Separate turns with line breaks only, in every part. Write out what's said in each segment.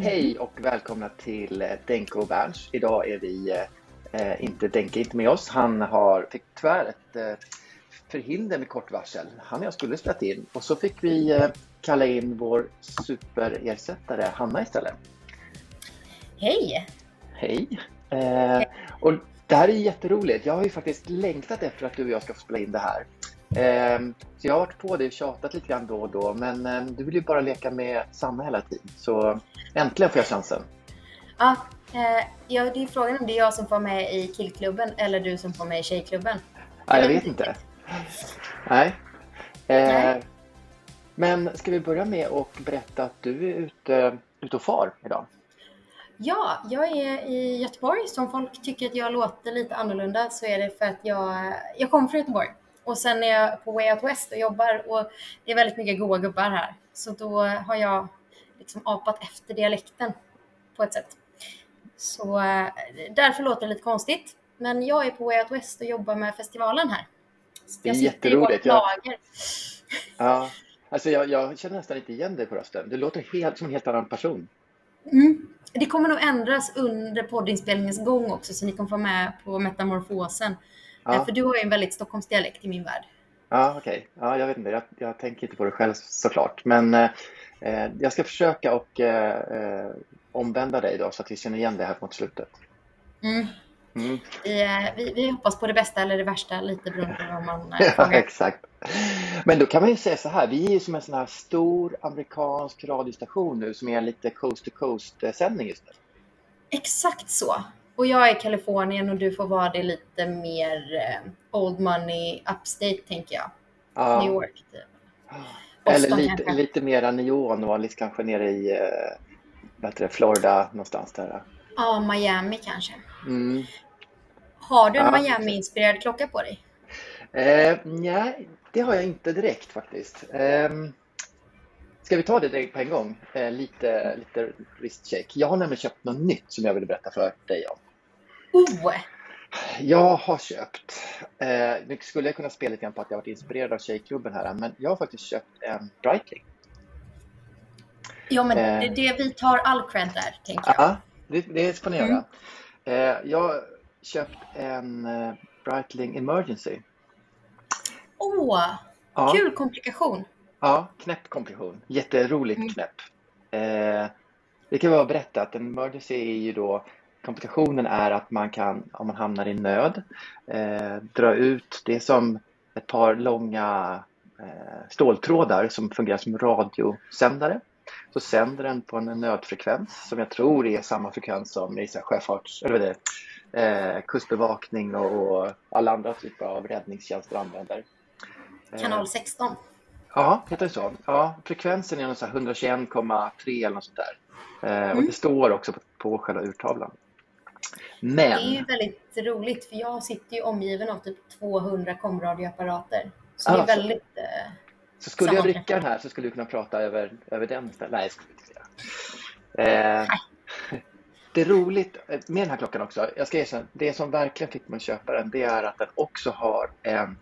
Hej och välkomna till eh, Denke och Berns. Idag är vi eh, inte Denke inte med oss. Han har, fick tyvärr ett eh, förhinder med kort varsel. Han och jag skulle spela in och så fick vi eh, kalla in vår superersättare Hanna istället.
Hej!
Hej! Eh, och det här är jätteroligt. Jag har ju faktiskt längtat efter att du och jag ska få spela in det här. Ehm, så jag har varit på dig och tjatat lite grann då och då, men ehm, du vill ju bara leka med Sanna hela tiden. Så äntligen får jag chansen.
Ja, eh, ja, det är frågan om det är jag som får med i killklubben eller du som får med i tjejklubben.
Ja, jag vet inte. Nej.
Nej.
Eh, men ska vi börja med att berätta att du är ute, ute och far idag?
Ja, jag är i Göteborg. Så om folk tycker att jag låter lite annorlunda så är det för att jag, jag kommer från Göteborg. Och sen är jag på Way Out West och jobbar och det är väldigt mycket goa gubbar här. Så då har jag liksom apat efter dialekten på ett sätt. Så eh, därför låter det lite konstigt. Men jag är på Way Out West och jobbar med festivalen här.
Det är
Jag sitter i
jätteroligt. Jag, ja, alltså jag, jag känner nästan inte igen dig på rösten. Du låter helt som en helt annan person.
Mm. Det kommer nog ändras under poddinspelningens gång också, så ni kommer få med på metamorfosen.
Ja.
För du har ju en väldigt Stockholmsdialekt i min värld.
Ja, okej. Ja, jag vet inte. Jag, jag tänker inte på det själv såklart. Men eh, jag ska försöka och eh, eh, omvända dig då så att vi känner igen det här mot slutet.
Mm.
Mm.
Vi, eh, vi, vi hoppas på det bästa eller det värsta, lite beroende på vad man eh,
Ja,
frågar.
exakt. Men då kan man ju säga så här. Vi är som en sån här stor amerikansk radiostation nu som är lite coast to coast eh, sändning just nu.
Exakt så. Och jag är i Kalifornien och du får vara det lite mer eh, old money upstate, tänker jag.
Ja.
New York. Typ.
Eller lite,
kanske.
lite mera neon och lite kanske nere i eh, heter det, Florida någonstans där.
Ja, Miami kanske.
Mm.
Har du en
Ja.
Miami-inspirerad klocka på dig?
Eh, nej, det har jag inte direkt faktiskt. Eh, ska vi ta det direkt på en gång? Eh, lite, lite wristcheck. Jag har nämligen köpt något nytt som jag vill berätta för dig om.
Oh!
Jag har köpt, eh, nu skulle jag kunna spela lite grann på att jag varit inspirerad av Tjejklubben här, men jag har faktiskt köpt en Breitling.
Ja, men
Eh.
det, vi tar all cred där, tänker jag.
Ja, det, det får ni
Mm.
göra. Eh, jag har köpt en eh, Breitling Emergency.
Åh!
Ja.
Kul komplikation.
Ja, knäpp kompression. Jätteroligt
Mm.
knäpp. Eh, det kan vara berätta att en emergency är ju då komplikationen är att man kan, om man hamnar i nöd, eh, dra ut, det som ett par långa eh, ståltrådar som fungerar som radiosändare. Så sänder den på en nödfrekvens som jag tror är samma frekvens som i sjöfarts, eller det eh, kustbevakning och, och alla andra typer av räddningstjänster använder. Eh,
Kanal 16.
Ja, heter det så? Ja, frekvensen är någon så här 121,3 eller något sånt där. Eh, Och
Mm.
det står också på, på själva urtavlan. Men,
Det är ju väldigt roligt för jag sitter ju omgiven av typ 200 komradioapparater. Så det
Ah,
är
så-
väldigt... Eh,
så skulle jag vricka den här så skulle du kunna prata över, över den. Nej, det skulle inte säga. Eh, det är roligt med den här klockan också. Jag ska erkänna, det som verkligen fick mig att köpa den, det är att den också har en,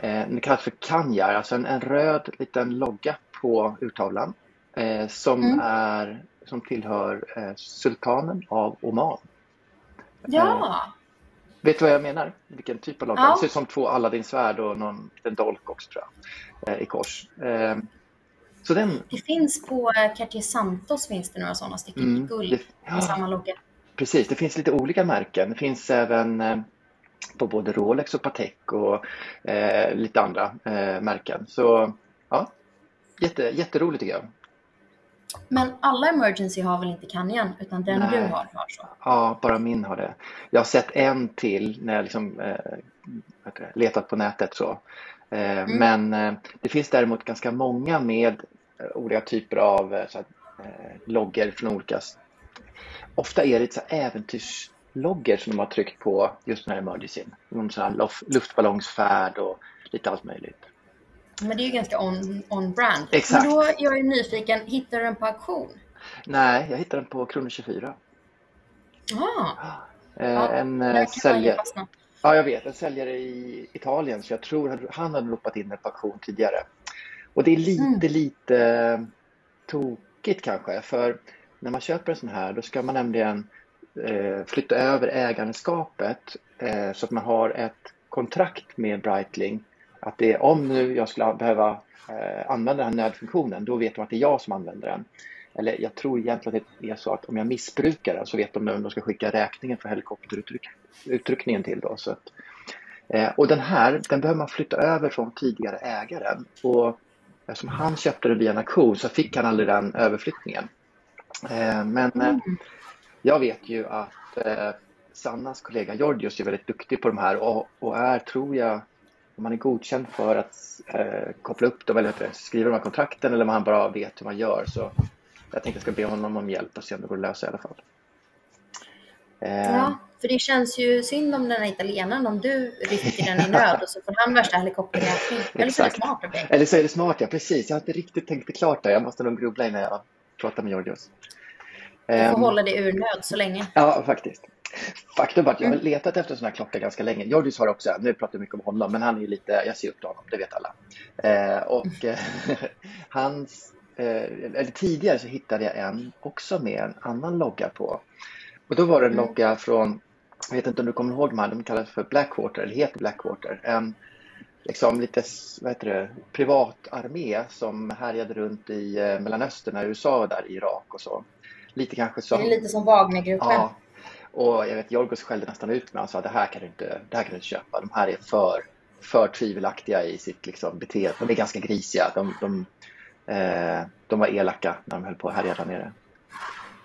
eh, den kallas för kanjar, alltså en, en röd liten logga på urtavlan eh, som
Mm.
är som tillhör eh, sultanen av Oman.
Ja!
Vet du vad jag menar? Vilken typ av logga?
Ja.
Det ser ut som två Aladdin-svärd och någon liten dolk också tror jag, eh, i kors. Eh, så den,
Det finns på eh, Cartier Santos finns det några sådana stycken
Mm,
i guld
det- ja.
samma logga.
Precis, det finns lite olika märken. Det finns även eh, på både Rolex och Patek och eh, lite andra eh, märken. Så ja, jätte, jätteroligt tycker jag.
Men alla Emergency har väl inte Canyon utan den
Nej.
du har har så.
Ja, bara min har det. Jag har sett en till när jag liksom, eh, letat på nätet. så. Eh, Men eh, det finns däremot ganska många med olika typer av eh, så här, eh, loggor från olika... Ofta är det så här äventyrsloggor som de har tryckt på just den här emergencyn. Någon sån här luftballongsfärd och lite allt möjligt.
Men det är ju ganska on, on.
Exakt.
Men då är jag ju nyfiken, hittar du den på auktion?
Nej, jag hittade den på Kronor 24.
Ah,
Eh,
ja,
en eh, säljare. Ja, jag vet. En säljare i Italien, så jag tror han hade ropat in den på auktion tidigare. Och det är lite,
Mm.
lite tokigt kanske, för när man köper en sån här då ska man nämligen eh, flytta över ägandeskapet eh, så att man har ett kontrakt med Breitling att det är om nu jag skulle behöva eh, använda den här nödfunktionen, då vet de att det är jag som använder den. Eller jag tror egentligen att det är så att om jag missbrukar den så vet de vem de ska skicka räkningen för helikopterutryckningen till. Då, så att, eh, och den här, den behöver man flytta över från tidigare ägaren. Och eftersom han köpte den via en auktion så fick han aldrig den överflyttningen. Eh, men eh, jag vet ju att eh, Sannas kollega Georgios är väldigt duktig på de här och, och är, tror jag, man är godkänd för att eh, koppla upp dem eller skriva de här kontrakten eller om han bara vet hur man gör. Så jag tänkte jag ska be honom om hjälp och se om det går att lösa i alla fall. Eh,
Ja, för det känns ju synd om den här italienaren om du rycker den i nöd och så får han värsta helikopterräkning. Eller så är det smart av dig.
Eller så är det smart, ja precis. Jag har inte riktigt tänkt det klart där. Jag måste nog grubbla innan jag pratar med Georgios.
Du får
Ehm,
hålla dig ur nöd så länge.
Ja, faktiskt. Faktum är att jag har letat efter en sån här klocka ganska länge. Georgios har också. Nu pratar jag mycket om honom, men han är ju lite, jag ser upp till honom, det vet alla. Eh, och eh, hans, eh, eller tidigare så hittade jag en också med en annan logga på. Och då var det en logga från, jag vet inte om du kommer ihåg de här, de kallas för Blackwater, eller heter Blackwater. En liksom lite, vad heter det, privatarmé som härjade runt i eh, Mellanöstern, USA var där, i Irak och så. Lite kanske
Det
som...
är lite som Wagnergruppen.
Ja. Och jag vet, Jorgos skällde nästan ut mig. Han sa det här kan du inte, det här kan du inte köpa. De här är för, för tvivelaktiga i sitt liksom, beteende. De är ganska grisiga. De, de, eh, de var elaka när de höll på att härja där nere.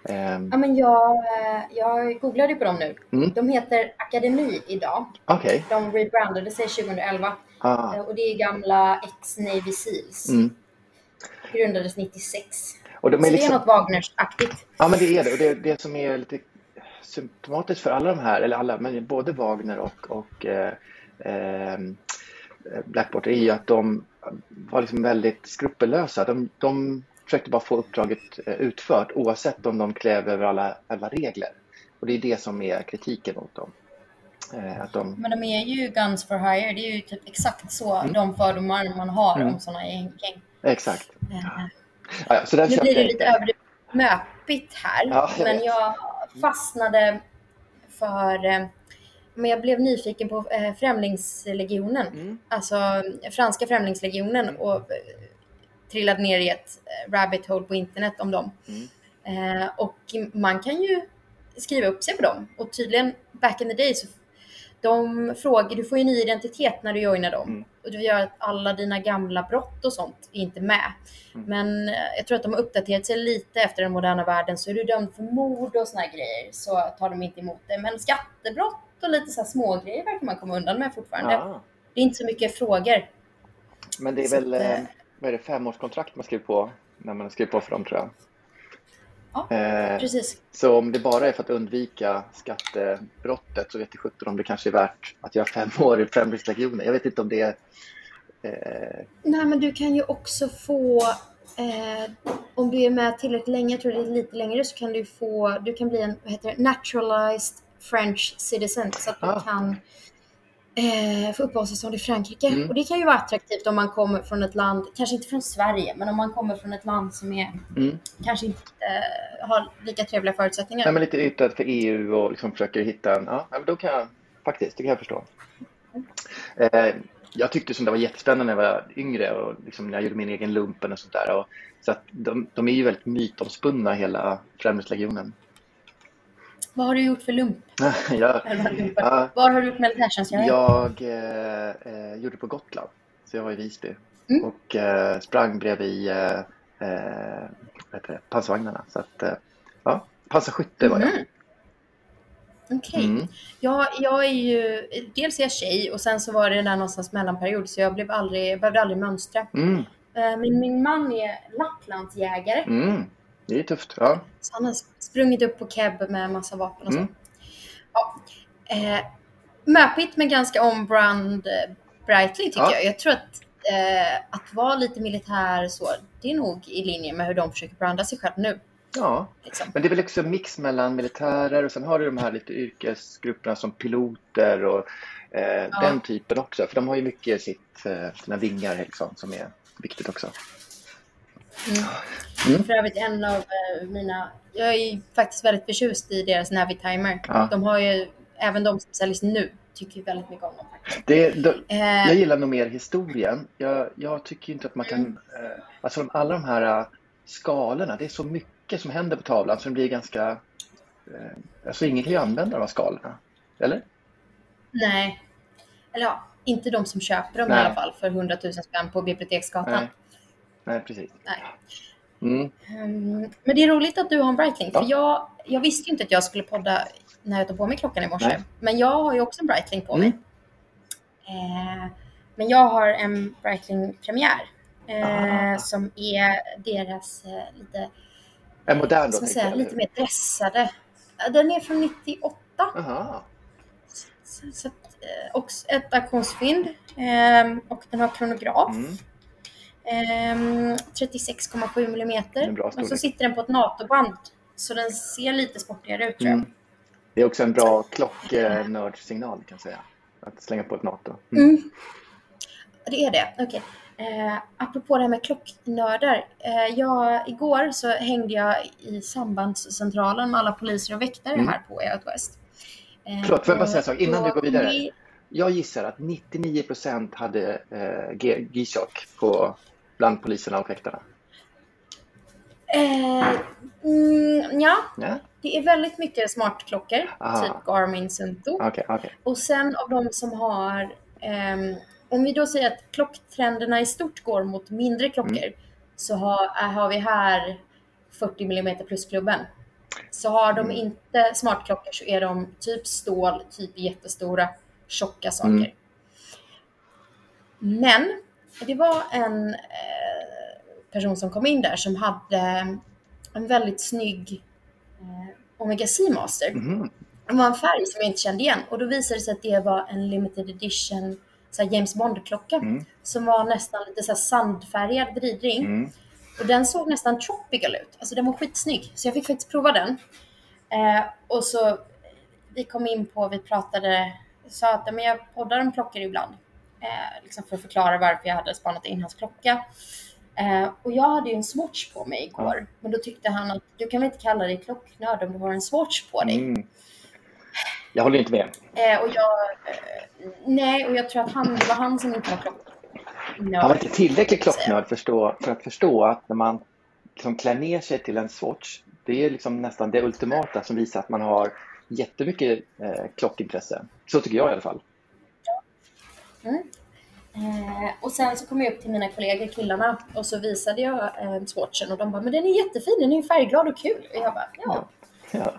Ehm,
Ja, men jag, eh, jag googlade på dem nu.
Mm.
De heter Akademi idag.
Okej.
De rebrandade sig 2011
Ah,
Eh, och det är gamla ex-Navy Seals.
mm.
Grundades 96.
Och de
Så
är
det är
liksom,
något Wagners-aktigt.
ja men det är det. Och det, det som är lite symptomatiskt för alla de här, eller alla, men både Wagner och, och eh, Blackwater är ju att de var liksom väldigt skrupellösa. De, de försökte bara få uppdraget eh, utfört oavsett om de klev över alla, alla regler. Och det är det som är kritiken mot dem. Eh, Att de,
Men de är ju Guns for Hire. Det är ju typ exakt så
Mm.
de fördomar man har om sådana gäng.
exakt.
Eh,
Ja, så
Nu blir det lite överdrivet möpigt här.
Ja, jag
men
vet.
jag fastnade för... eh, Men jag blev nyfiken på eh, Främlingslegionen.
Mm.
Alltså franska Främlingslegionen och eh, trillade ner i ett rabbit hole på internet om dem.
Mm.
Eh, och man kan ju skriva upp sig på dem. Och tydligen back in the day så de frågar, du får ju ny identitet när du joinar dem.
Mm.
Och det gör att alla dina gamla brott och sånt är inte med.
Mm.
Men eh, jag tror att de har uppdaterat sig lite efter den moderna världen. Så är du dömd för mord och såna här grejer så tar de inte emot det. Men skattebrott och lite så här smågrejer verkar man komma undan med fortfarande.
Ja.
Det är inte så mycket frågor.
Men det är
Så
väl
att, eh,
eh, vad är det, femårskontrakt man skriver på när man skriver på för dem tror jag.
Ja,
Eh,
precis.
Så om det bara är för att undvika skattebrottet så vet jag sjutton om det kanske är värt att göra fem år i Premier. Jag vet inte om det är... Eh,
Nej, men du kan ju också få, eh, om du är med tillräckligt länge, jag tror det är lite längre, så kan du få, du kan bli en, vad heter det, naturalized French citizen. Så att du
Ah.
kan eh, få uppehållstillstånd i Frankrike.
Mm.
Och det kan ju vara attraktivt om man kommer från ett land, kanske inte från Sverige, men om man kommer från ett land som är,
mm.
kanske inte eh, har lika trevliga förutsättningar.
Nej, men lite ytterligare för EU och liksom försöker hitta en... Ja, men då kan jag faktiskt, det kan jag förstå. Eh, jag tyckte som det var jättespännande när jag var yngre och liksom när jag gjorde min egen lumpen och sånt där. Och, så att de, de är ju väldigt mytomspunna hela Främlingslegionen.
Vad har du gjort för lump?
jag? Ja.
Var har du gjort militärtjänstgöring?
jag eh, eh, gjorde på Gotland, så jag var i Visby
Mm.
och eh, sprang bredvid eh, eh, pansarvagnarna. Så att, eh, ja, pansarskytte var jag.
Mhm. Okej.
Mm.
Jag, jag är ju, dels är jag tjej och sen så var det där någonstans mellanperiod så jag blev aldrig, jag behövde aldrig mönstra.
Mm.
Eh, Men min man är Lapplandsjägare
Mm. Det är tufft. Ja.
så han har sprungit upp på keb med massa vapen och så.
Mm.
Ja. Eh, möpigt men ganska on-brand eh, Brightly tycker
Ja.
jag. Jag tror att, eh, att vara lite militär så, det är nog i linje med hur de försöker branda sig själv nu.
ja,
Liksom.
men det är väl också en mix mellan militärer och sen har du de här lite yrkesgrupperna som piloter och eh,
Ja.
den typen också. För de har ju mycket sitt, eh, sina vingar liksom, som är viktigt också. Mm.
För övrigt en av eh, mina, jag är faktiskt väldigt förtjust i deras Navitimer.
Ja.
De har ju, även de som säljs nu, tycker väldigt mycket om dem.
Det, de,
Eh,
jag gillar nog mer historien. Jag, jag tycker inte att man kan... Eh, alltså alla de här eh, skalorna, det är så mycket som händer på tavlan så det blir ganska... Eh, alltså ingen kan ju använda de här skalorna. Eller?
nej. Eller ja, inte de som köper dem
Nej.
i alla fall för 100 000 spänn på Biblioteksgatan.
Nej. Nej, precis.
Nej.
Mm.
Mm, men det är roligt att du har en Breitling.
Ja.
För jag, jag visste inte att jag skulle podda när jag tog på mig klockan i morse.
Nej.
Men jag har ju också en Breitling på
Mm.
mig. Eh, men jag har en Breitling-premiär. Eh,
Ah.
Som är deras eh, lite,
En modern då,
säga,
jag,
lite mer dressade. Den är från 98.
Aha.
Så, så, eh, också ett auktionsfynd. Eh, och den har kronograf.
Mm.
Ehm, 36,7 millimeter.
är en bra
Och så sitter den på ett NATO-band. Så den ser lite sportigare ut tror jag.
Mm. Det är också en bra klocknördsignal kan jag säga. Att slänga på ett NATO. Mm.
Mm. Det är det, okej. Eh, apropå det här med klocknördar. Eh, jag, igår så hängde jag i sambandscentralen med alla poliser och väktare
Mm.
här på Out West. Eh,
Förlåt, får jag bara säga en sak innan du går vidare?
vi-
Jag gissar att 99% hade eh, G-Shock på bland poliserna och väktarna.
Eh, mm, ja,
Ja?
det är väldigt mycket smartklockor.
Aha.
Typ Garmin Cento.
Okej, okej.
Och sen av de som har, ehm, om vi då säger att klocktrenderna i stort går mot mindre klockor,
Mm.
så har, äh, har vi här 40 mm plus-klubben. Så har de
Mm.
inte smartklockor så är de typ stål, typ jättestora, tjocka saker.
Mm.
Men det var en eh, person som kom in där som hade en väldigt snygg eh, Omega Seamaster.
Mhm.
Det var en färg som jag inte kände igen och då visade det sig att det var en limited edition så James Bond-klocka
Mm.
som var nästan lite så sandfärgad vridring.
Mm.
Och den såg nästan tropical ut. Alltså den var skitsnygg. Så jag fick faktiskt prova den. Eh, och så vi kom in på, vi pratade, sa att men jag poddar om klockor ibland. Eh, liksom för att förklara varför jag hade spanat in hans klocka. Eh, och jag hade ju en Swatch på mig igår. Men då tyckte han att du kan väl inte kalla dig klocknörd om du har en Swatch på dig.
Mm. Jag håller inte med.
Eh, och jag, eh, nej, och jag tror att han, det var han som inte var klocknörd.
Han var inte tillräckligt klocknörd förstå, för att förstå att när man liksom klär ner sig till en Swatch, det är liksom nästan det ultimata som visar att man har jättemycket eh, klockintresse. Så tycker jag i alla fall.
Eh, och sen så kom jag upp till mina kollegor, killarna, och så visade jag eh, Swatchen och de bara, men den är jättefin, den är ju färgglad och kul. Och jag bara, ja.
Ja.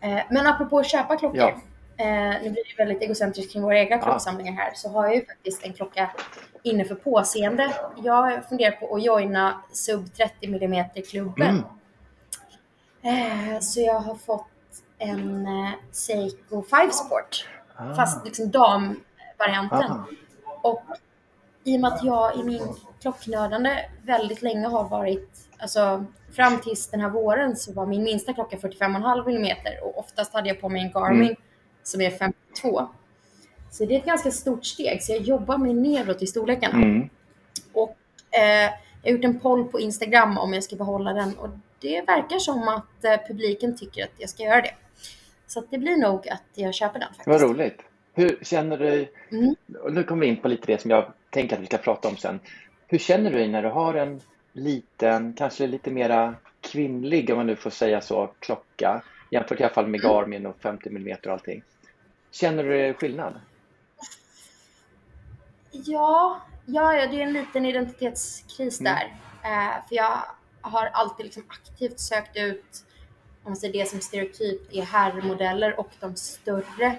Eh, men apropå att köpa klockor.
Ja.
Eh, nu blir det väldigt egocentriskt kring våra egna klocksamlingar här. Så har jag ju faktiskt en klocka inne för påseende. Jag funderar på att joina sub 30 mm klubben.
Mm.
Eh, så jag har fått en eh, Seiko 5 Sport.
Ah.
Fast liksom damvarianten.
Ah.
Och i och med att jag i min klocknördande väldigt länge har varit, alltså fram tills den här våren så var min minsta klocka 45,5 mm och oftast hade jag på mig en Garmin
Mm.
som är 52. Så det är ett ganska stort steg, så jag jobbar mig neråt i storlekarna.
Mm.
Och eh, jag har gjort en poll på Instagram om jag ska behålla den och det verkar som att eh, publiken tycker att jag ska göra det. Så det blir nog att jag köper den faktiskt.
Vad roligt. Hur känner du
Mm.
och nu kommer vi in på lite det som jag tänker att vi ska prata om sen. Hur känner du dig när du har en liten, kanske lite mera kvinnlig, om man nu får säga så, klocka jämfört i alla fall med Garmin och 50 mm och allting. Känner du skillnad?
Ja, ja, ja, det är en liten identitetskris
Mm.
där. Eh, för jag har alltid liksom aktivt sökt ut om man säger det som stereotypt är herrmodeller och de större.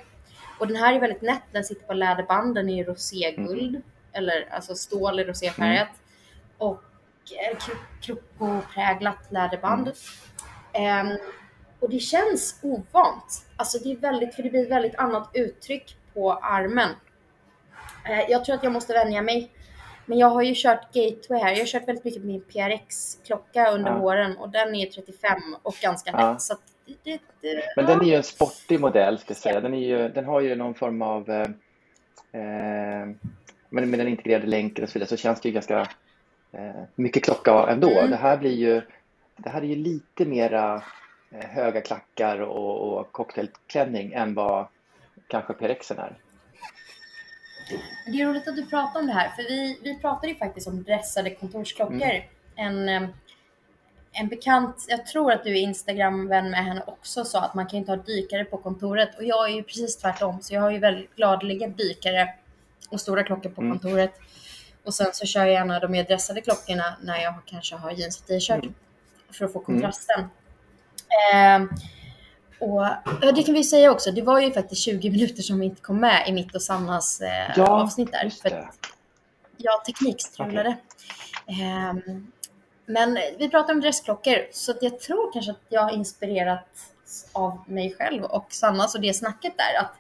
Och den här är väldigt nätt, den sitter på läderband, den är i roséguld, eller alltså stål i roséfärgat. Och eh, kro- krokopräglat läderband. Ehm, och det känns ovant. Alltså det är väldigt, för det blir ett väldigt annat uttryck på armen. Eh, Jag tror att jag måste vänja mig. Men jag har ju kört Gateway här. Jag har kört väldigt mycket med min PRX-klocka under
Ja.
åren och den är 35 och ganska
Ja.
nätt. Så det, det,
Men den är ju en sportig modell, ska jag säga. Den, är ju, den har ju någon form av... Eh, eh, men med den integrerade länken och så vidare så känns det ju ganska eh, mycket klocka ändå.
Mm.
Det här blir ju... Det här är ju lite mera eh, höga klackar och, och cocktailklänning än vad kanske PRXen är.
Det är roligt att du pratar om det här, för vi, vi pratade ju faktiskt om dressade kontorsklockor.
Mm.
En, en bekant, jag tror att du är Instagram-vän med henne också, sa att man kan inte ha dykare på kontoret. Och jag är ju precis tvärtom, så jag har ju väldigt gladeliga dykare och stora klockor på
Mm.
kontoret. Och sen så kör jag gärna de mer dressade klockorna när jag kanske har jeans och t-shirt.
Mm.
För att få kontrasten. Ehm, och ja, det kan vi säga också, det var ju faktiskt 20 minuter som inte kom med i mitt och Sannas eh,
Ja,
avsnitt där. För att jag teknikstrulade. Ehm, men vi pratar om dressklockor, så jag tror kanske att jag har inspirerats av mig själv och Sannas och det snacket där. Att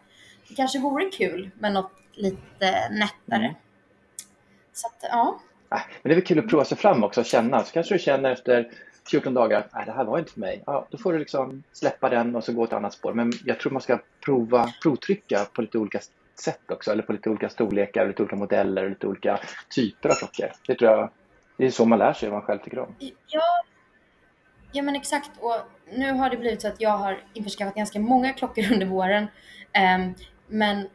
det kanske vore kul med något lite nättare.
Mm.
Så att, ja.
Äh, Men det är väl kul att prova sig fram också och känna. Så kanske du känner efter 14 dagar att "Nej, det här var inte för mig. Ja, då får du liksom släppa den och så gå ett annat spår. Men jag tror man ska prova, provtrycka på lite olika sätt också. Eller på lite olika storlekar, lite olika modeller, lite olika typer av klockor. Det tror jag, det är så man lär sig vad man själv tycker om.
Ja, ja men exakt. Och nu har det blivit så att jag har införskaffat ganska många klockor under våren. Ehm, men,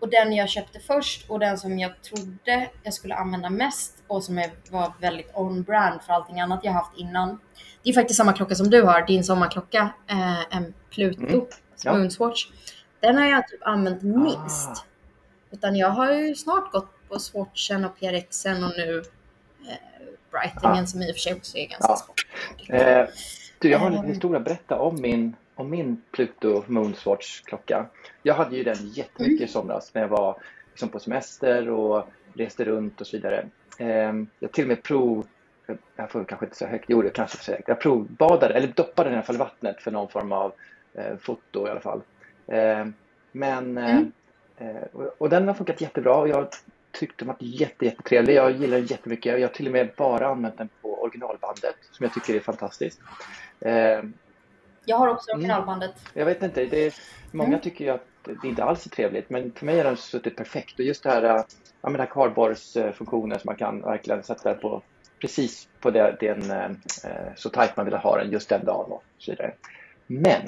och den jag köpte först och den som jag trodde jag skulle använda mest och som var väldigt on-brand för allting annat jag haft innan. Det är faktiskt samma klocka som du har, din sommarklocka, eh, en Pluto
Mm. Ja.
Moonswatch. Den har jag typ använt minst.
Ah.
Utan jag har ju snart gått på Swatchen och PRXen och nu Brightingen
Ah.
som i och för sig också är ganska
Ja.
sportig.
Eh, du, jag har en liten
Ehm.
historia att berätta om min, om min Pluto Moonswatch-klocka. Jag hade ju den jättemycket i somras när jag var liksom på semester och reste runt och så vidare. Eh, jag till och med prov... Jag får kanske inte säga högt, jo det kanske säga högt. Jag provbadade, eller doppade den i alla fall i vattnet för någon form av eh, foto i alla fall. Eh, men... eh,
Mm.
Eh, och, och den har funkat jättebra och jag tyckte den var jätte, jättetrevlig. Jag gillar den jättemycket. Jag har till och med bara använt den på originalbandet som jag tycker är fantastiskt. Eh,
Jag har också
Mm.
originalbandet.
jag vet inte, det är, många
Mm.
tycker ju att det inte alls är trevligt men för mig har den suttit perfekt och just det här, eh, ja, men den här kardborrsfunktionen som man kan verkligen sätta på precis på det, den, eh, så tajt man vill ha den just den dagen och så vidare. Men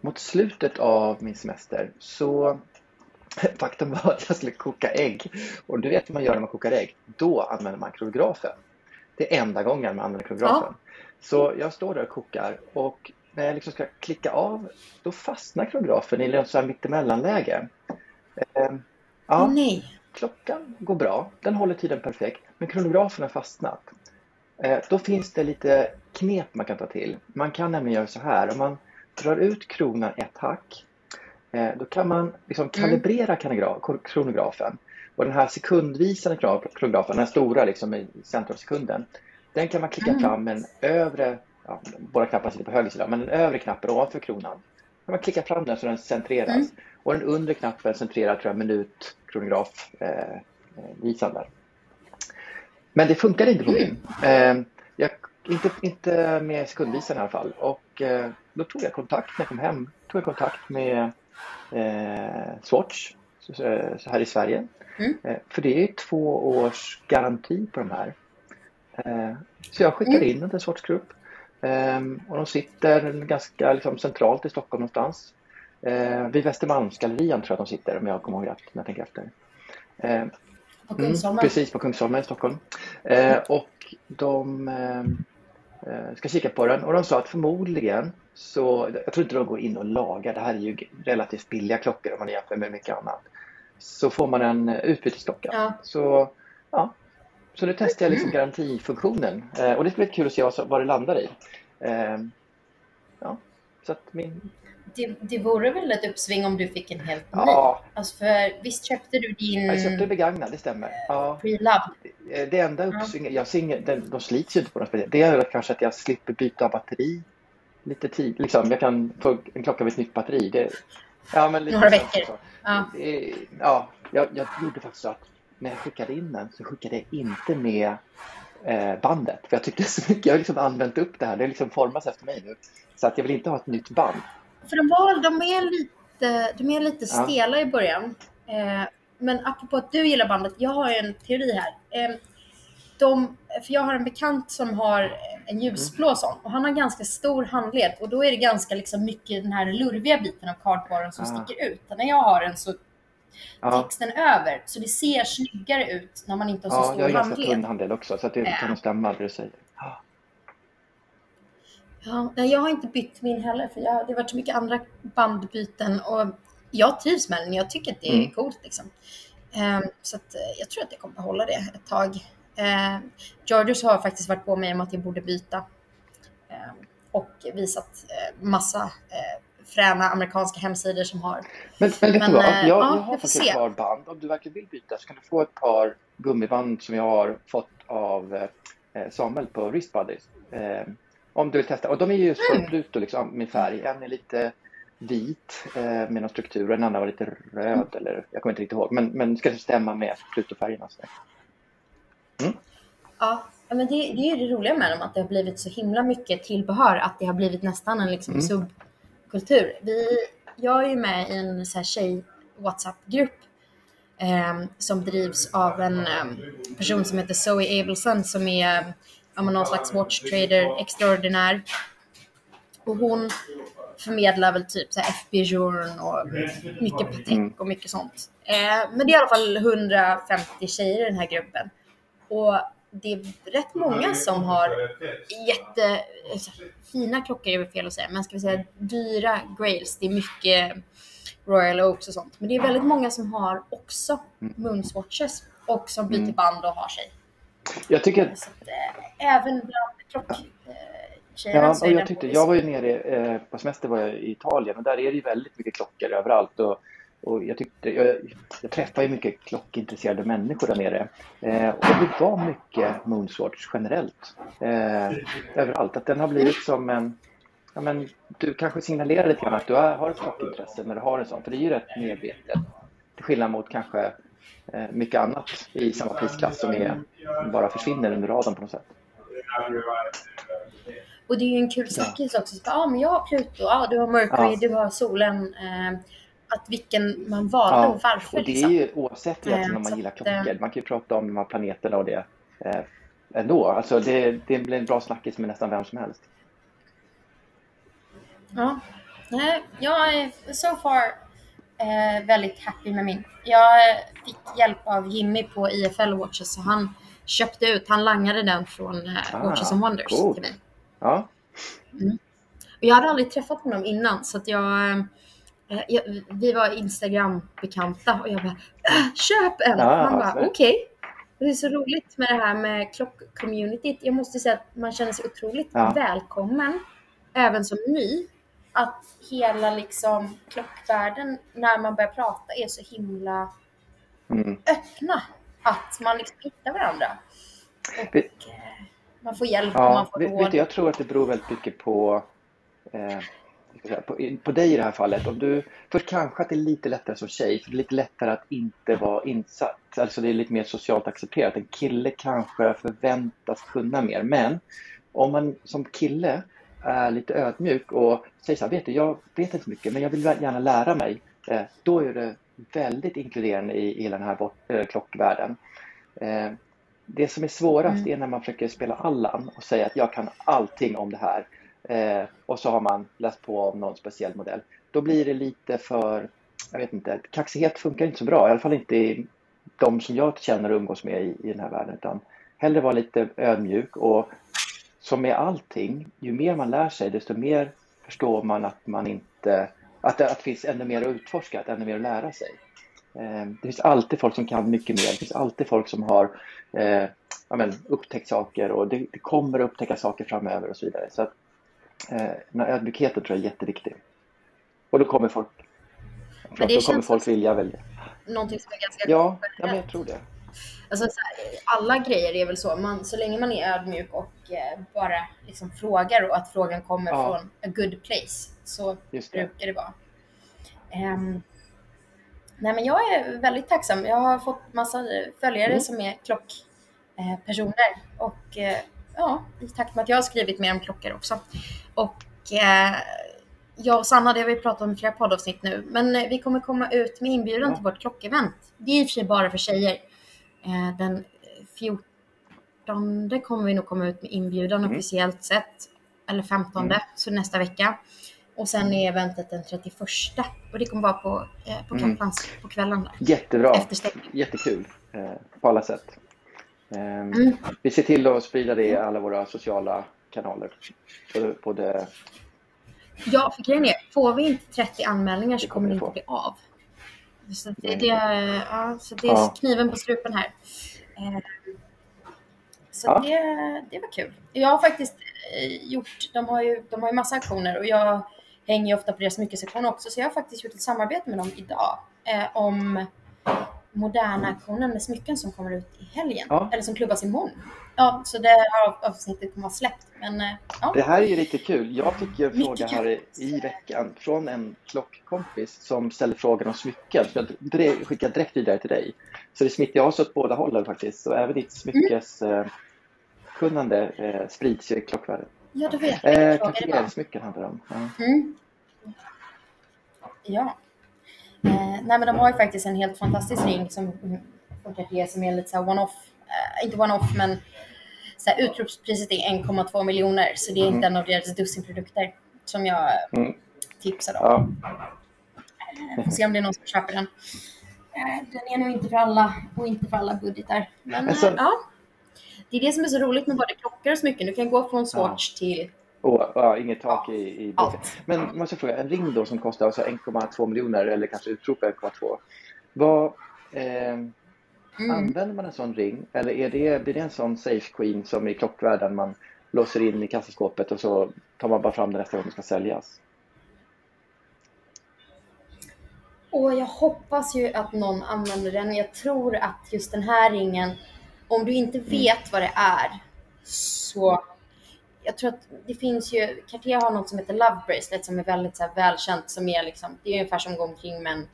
mot slutet av min semester så faktum var att jag skulle koka ägg och du vet hur man gör när man kokar ägg. Då använder man kronografen. Det är enda gången man använder kronografen. Så jag står där och kokar och när jag liksom ska klicka av då fastnar kronografen i något mittemellanläge. Ehm, ja,
Nej.
klockan går bra, den håller tiden perfekt, men kronografen har fastnat. Eh, då finns det lite knep man kan ta till. Man kan nämligen göra så här, om man drar ut kronan ett hack, då kan man liksom kalibrera kronogra- kronografen. Och den här sekundvisande kro- kronografen, den här stora liksom i centrum av sekunden, den kan man klicka
Mm.
fram med den övre ja, båda knapparna sitter på höger sida, men den övre knappen ovanför kronan. När man klickar fram den så den centreras.
Mm.
Och den undre knappen centrerar tror jag minut kronograf eh, eh, visan där. Men det funkade inte på min. Eh, jag, inte, inte med sekundvisan i alla fall. Och eh, då tog jag kontakt när jag kom hem. Tog jag kontakt med eh, Swatch så, så här i Sverige.
Mm.
Eh, för det är två års garanti på de här. Eh, så jag skickade in den till Swatch Group. Eh, och de sitter ganska liksom, centralt i Stockholm någonstans. Eh, vid Västermalmsgallerian tror jag att de sitter om jag kommer ihåg rätt när jag tänker efter. Eh,
På
Mm,
Kungsholmen.
precis, på Kungsholmen i Stockholm. Eh, och de eh, eh, ska kika på den och de sa att förmodligen så, jag tror inte de går in och lagar, det här är ju relativt billiga klockor om man jämför med mycket annat. Så får man en utbytesklocka.
Ja.
Så, ja. så nu testar jag liksom garantifunktionen eh, och det ska bli kul att se vad, det landar i. Eh, ja, så att min,
Det, det vore väl ett uppsving om du fick en helt ny?
ja,
Alltså för visst köpte du din
jag köpte begagnad, det stämmer. Ja.
pre-loved?
Eh, Det enda uppsvinget, jag ser den, de slits ju inte på något speciellt. Det är kanske att jag slipper byta batteri lite tid. Liksom, jag kan få en klocka med ett nytt batteri. Det, ja, men lite
Några veckor.
så.
Ja.
Det, ja, jag, jag gjorde faktiskt så att när jag skickade in den så skickade jag inte med eh, bandet. För jag tyckte så mycket, jag har liksom använt upp det här. Det liksom formats efter mig nu. Så att jag vill inte ha ett nytt band.
För de, var, de är lite, de är lite
Ja.
stela i början. Eh, men apropå att du gillar bandet, jag har en teori här. Eh, de, för jag har en bekant som har en ljusblå sån och han har ganska stor handled och då är det ganska liksom mycket den här lurviga biten av cardboarden som
Ah.
sticker ut. Och när jag har den så
Ja,
täcks den över så det ser snyggare ut när man inte har så
ja
stor
jag har ganska
handled.
tunn handled också. Så att det kan nog stämma det du säger. Ja.
Ja, jag har inte bytt min heller för jag, det har varit så mycket andra bandbyten och jag trivs med den. Jag tycker att det är
Mm.
coolt liksom. Ehm, så att, eh, jag tror att jag kommer behålla det ett tag. Uh, Georgios har faktiskt varit på mig om att jag borde byta. Ehm, och visat uh, massa uh, fräna amerikanska hemsidor som har.
Men, men vet
Men,
du vad?
eh,
Jag,
ja,
jag har faktiskt ett par band. Om du verkligen vill byta så kan du få ett par gummiband som jag har fått av eh, Samuel på Wrist Buddies. Eh, om du vill testa. Och de är ju just från Pluto liksom, med färg. En är lite vit eh, med någon struktur och en annan var lite röd eller jag kommer inte riktigt ihåg. Men, men ska det stämma med Pluto-färgerna. Så.
Ja, men det, det är ju det roliga med dem att det har blivit så himla mycket tillbehör att det har blivit nästan en liksom
Mm.
subkultur. Vi, jag är ju med i en så här tjej WhatsApp-grupp ehm, som drivs av en ehm, person som heter Zoe Abelson som är ja, någon slags watchtrader extraordinär. Och hon förmedlar väl typ så här FB Journ och mycket Patek och mycket sånt. Eh, men det är i alla fall 150 tjejer i den här gruppen. Och det är rätt många som har jätte så här, fina klockor är väl fel att säga, men ska vi säga dyra grails. Det är mycket Royal Oaks och sånt. Men det är väldigt många som har också Moonswatches och som byter band och har sig.
Jag tycker
Så att, eh, även bland klocktjejerna
Ja,
så är
jag tyckte, jag var ju nere eh, på semester var jag i Italien och där är det ju väldigt mycket klockor överallt. Och, och jag, tyckte, jag, jag träffar ju mycket klockintresserade människor där nere. Eh, och det var mycket Moonswatch generellt. Eh, överallt. Att den har blivit som en... Ja, men, du kanske signalerar lite grann att du har ett klockintresse när du har en sån. För det är ju rätt medvetet. Till skillnad mot kanske eh, mycket annat i samma prisklass som är, bara försvinner under radarn på något sätt.
Och det är ju en kul snackis också. Så, Ja, men jag har Pluto, ja, du har Mercury,
Ja.
du har solen. Eh, att vilken man valde
Ja,
och varför.
och det är
liksom.
ju oavsett egentligen
Eh,
om man
så
gillar
att, eh,
klockor. Man kan ju prata om de här planeterna och det eh, ändå. Alltså det, det blir en bra snackis med nästan vem som helst.
Ja. Nej, jag är so far eh, väldigt happy med min. Jag fick hjälp av Jimmy på IFL Watches så han köpte ut, han langade den från eh,
Ah,
Watches and Wonders
coolt.
till mig.
Ja,
Och jag hade aldrig träffat honom innan så att jag, eh, jag vi var Instagram-bekanta och jag bara äh, köp en!
Ja,
han bara okej. Och Det är så roligt med det här med klock-communityt. Jag måste säga att man känner sig otroligt
Ja.
välkommen, även som ny. Att hela liksom klockvärlden, när man börjar prata, är så himla
mm.
öppna. Att man liksom hittar varandra. Och,
Det-
eh, man får hjälp och
Ja,
man får råd.
jag tror att det beror väldigt mycket på, eh, på, på dig i det här fallet. Om du, först kanske att det är lite lättare som tjej, för det är lite lättare att inte vara insatt. Alltså det är lite mer socialt accepterat. En kille kanske förväntas kunna mer. Men om man som kille är lite ödmjuk och säger så här, vet du, jag vet inte så mycket, men jag vill gärna lära mig. Eh, då är det väldigt inkluderande i, hela den här bort, eh, klockvärlden. Eh, det som är svårast är när man försöker spela Allan och säga att jag kan allting om det här. Eh, och så har man läst på om någon speciell modell. Då blir det lite för, jag vet inte, kaxighet funkar inte så bra. I alla fall inte i de som jag känner och umgås med i, i den här världen. Utan hellre vara lite ödmjuk och som med allting, ju mer man lär sig desto mer förstår man att man inte, att det, att det finns ännu mer att utforska, att ännu mer att lära sig. Eh, Det finns alltid folk som kan mycket mer. Det finns alltid folk som har eh, ja, men, upptäckt saker och det, det kommer att upptäcka saker framöver och så vidare. Så att, eh, den här ödmjukheten tror jag är jätteviktig. Och då kommer folk,
Men det
då kommer folk vilja välja.
Någonting som är ganska
Ja, ja men jag tror det.
Alltså, så här, alla grejer är väl så. Man, så länge man är ödmjuk och eh, bara liksom frågar och att frågan kommer
Ja.
från a good place så
det.
brukar det vara. Ehm, nej men jag är väldigt tacksam. Jag har fått massa följare
Mm.
som är klockpersoner. Eh, och eh, ja, i takt med att jag har skrivit mer om klockor också. Och eh, jag och Sanna, det har vi pratat om i flera poddavsnitt nu, men eh, vi kommer komma ut med inbjudan till vårt klockevent. Det är i och för sig bara för tjejer. Eh, den 14 kommer vi nog komma ut med inbjudan
Mm.
officiellt sett. Eller 15, så nästa vecka. Och sen är eventet den 31 och det kommer vara på, eh, på
Mm.
Kaplans på kvällen. Där.
Jättebra. Jättekul eh, på alla sätt. Eh,
Mm.
Vi ser till att sprida det i alla våra sociala kanaler. Både,
Ja, för grejen är, får vi inte 30 anmälningar så kommer det inte bli av. Så det, det, ja, så det är
Ja.
kniven på strupen här. Eh, Så
Ja.
det, det var kul. Jag har faktiskt eh, gjort, de har ju, de har ju massa aktioner och jag hänger ju ofta på deras smyckessektion också, så jag har faktiskt gjort ett samarbete med dem idag eh, om moderna aktionen med smycken som kommer ut i helgen.
Ja.
Eller som klubbas imorgon. Ja, så det här avsnittet kommer vara släppt. Men eh, ja.
Det här är ju riktigt kul. Jag fick en fråga här i, i veckan från en klockkompis som ställde frågan om smycken. Jag skickade direkt vidare till dig. Så det smittar av sig åt båda hållen faktiskt. Så även ditt smyckeskunnande eh, kunnande, eh, sprids ju i klockvärlden.
ja, du vet.
Eh. Cartier-smycken handlar det om. Ja.
Mm. Ja. Eh, nej men de har ju faktiskt en helt fantastisk ring som från Cartier som är lite så one-off. Eh, inte one-off men så här, utropspriset är 1,2 miljoner så det är inte en av deras dussinprodukter som jag
Mm.
tipsade om.
Ja.
Eh, Får se om det är någon som köper den. Den är nog inte för alla och inte för alla budgetar. Men
Alltså-
ja. Det är det som är så roligt med både klockor och smycken. Du kan gå från Swatch till
Och, ja, inget tak i, i. Men måste jag fråga, en ring då som kostar alltså 1,2 miljoner eller kanske utrop 1,2. Vad, eh,
Mm.
Använder man en sån ring eller är det, blir det en sån safe queen som i klockvärlden man låser in i kassaskåpet och så tar man bara fram den nästa gång den ska säljas?
Och jag hoppas ju att någon använder den. Jag tror att just den här ringen, om du inte vet vad det är, så jag tror att det finns ju, Cartier har något som heter Love Bracelet som är väldigt så här, välkänt, som är liksom, det är ungefär som att gå omkring med en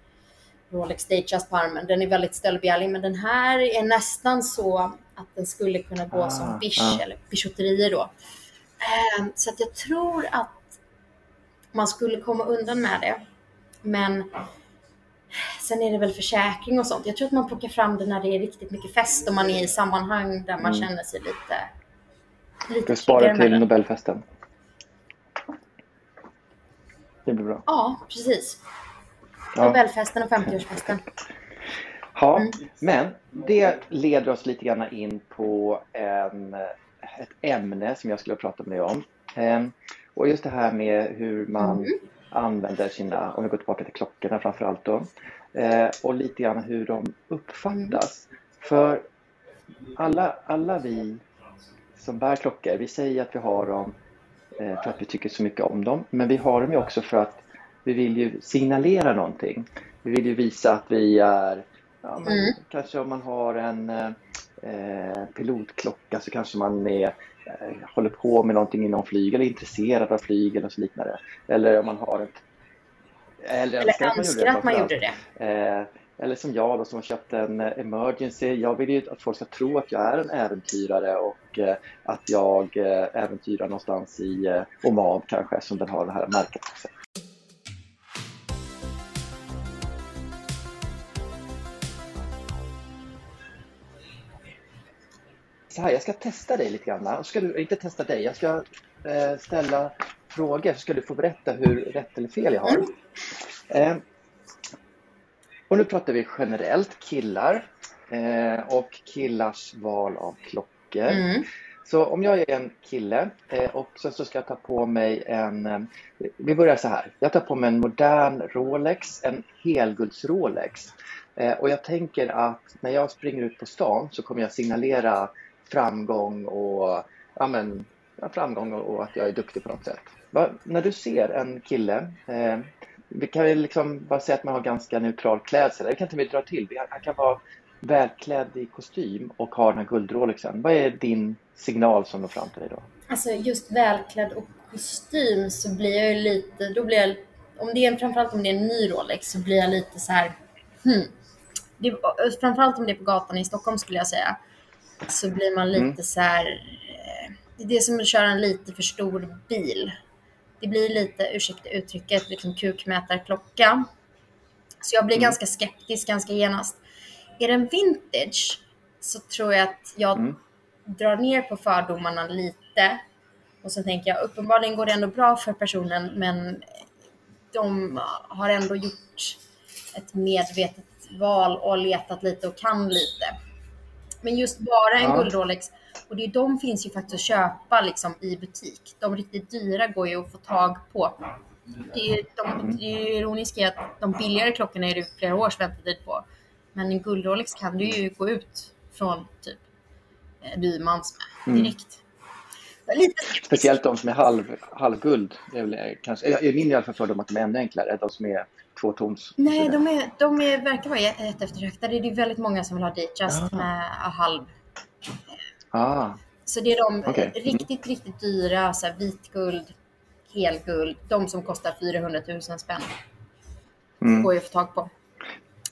Rolex Datejust på armen. Den är väldigt stöldbegärlig, men den här är nästan så att den skulle kunna gå
Ah,
som bish
ah.
eller bijouterier då. Ehm, så att jag tror att man skulle komma undan med det. Men sen är det väl försäkring och sånt. Jag tror att man plockar fram det när det är riktigt mycket fest och man är i sammanhang där man känner sig lite... lite
Du sparar till
det.
Nobelfesten. Det blir bra.
Ja, precis.
Ja.
Nobelfesten och 50-årsfesten.
Ja,
Mm.
men det leder oss lite grann in på en, ett ämne som jag skulle prata med dig om. Ehm, Och just det här med hur man
Mm.
använder sina, om vi går tillbaka till klockorna framför allt då, eh, och lite grann hur de uppfattas.
Mm.
För alla, alla vi som bär klockor, vi säger att vi har dem eh, för att vi tycker så mycket om dem, men vi har dem ju också för att vi vill ju signalera någonting. Vi vill ju visa att vi är, ja, men
Mm.
kanske om man har en, eh, pilotklocka så kanske man är, eh, håller på med någonting inom flyg eller är intresserad av flyg eller så liknande. Eller om man har ett...
Eller, eller önskar att man gjorde det.
Eh, eller som jag då som har köpt en eh, Emergency. Jag vill ju att folk ska tro att jag är en äventyrare och eh, att jag eh, äventyrar någonstans i Oman kanske som den har det här märket också. Så här, jag ska testa dig lite grann. Ska du, inte testa dig, jag ska ställa frågor så ska du få berätta hur rätt eller fel jag har. Och nu pratar vi generellt killar eh, och killars val av klockor. Mm. Så om jag är en kille eh, och så, så ska jag ta på mig en, eh, vi börjar så här. Jag tar på mig en modern Rolex, en helgulds Rolex. Eh, och jag tänker att när jag springer ut på stan så kommer jag signalera framgång och, ja, men, framgång och, och att jag är duktig på något sätt. Va, när du ser en kille eh, vi kan liksom bara säga att man har ganska neutral klädsel. Det kan inte vi dra till. Han kan vara välklädd i kostym och ha den här guldrolexen. Vad är din signal som når fram till dig då?
Alltså just välklädd och kostym så blir jag ju lite, då blir jag, om det är framförallt om det är en ny Rolex så blir jag lite så här, hmm. Det, framförallt om det är på gatan i Stockholm skulle jag säga, så blir man lite mm. så här, eh, det är som att köra en lite för stor bil det blir lite, ursäkta uttrycket, liksom kukmätarklocka. Så jag blir mm. ganska skeptisk ganska genast. Är den vintage så tror jag att jag mm. drar ner på fördomarna lite. Och så tänker jag, uppenbarligen går det ändå bra för personen men de har ändå gjort ett medvetet val och letat lite och kan lite. Men just bara en ja. guld-Rolex och det är, de finns ju faktiskt att köpa liksom, i butik. De riktigt dyra går ju att få tag på. Det är, de, det är ironiska att de billigare klockorna är det flera års väntetid på. Men en guldrolex kan du ju gå ut från typ eh, Bymans med mm. direkt.
Mm. Speciellt de som är halv, halvguld. Det är väl, kanske, är i alla fall fördom att de är ännu enklare. De som är tvåtons.
Nej, de, är, de är, verkar vara jätteeftertraktade. Det är väldigt många som vill ha Datejust med halv
Ah.
Så det är de okay. riktigt, riktigt dyra, så här, vitguld, helguld, de som kostar 400 000 spänn. Mm. går ju att få tag på.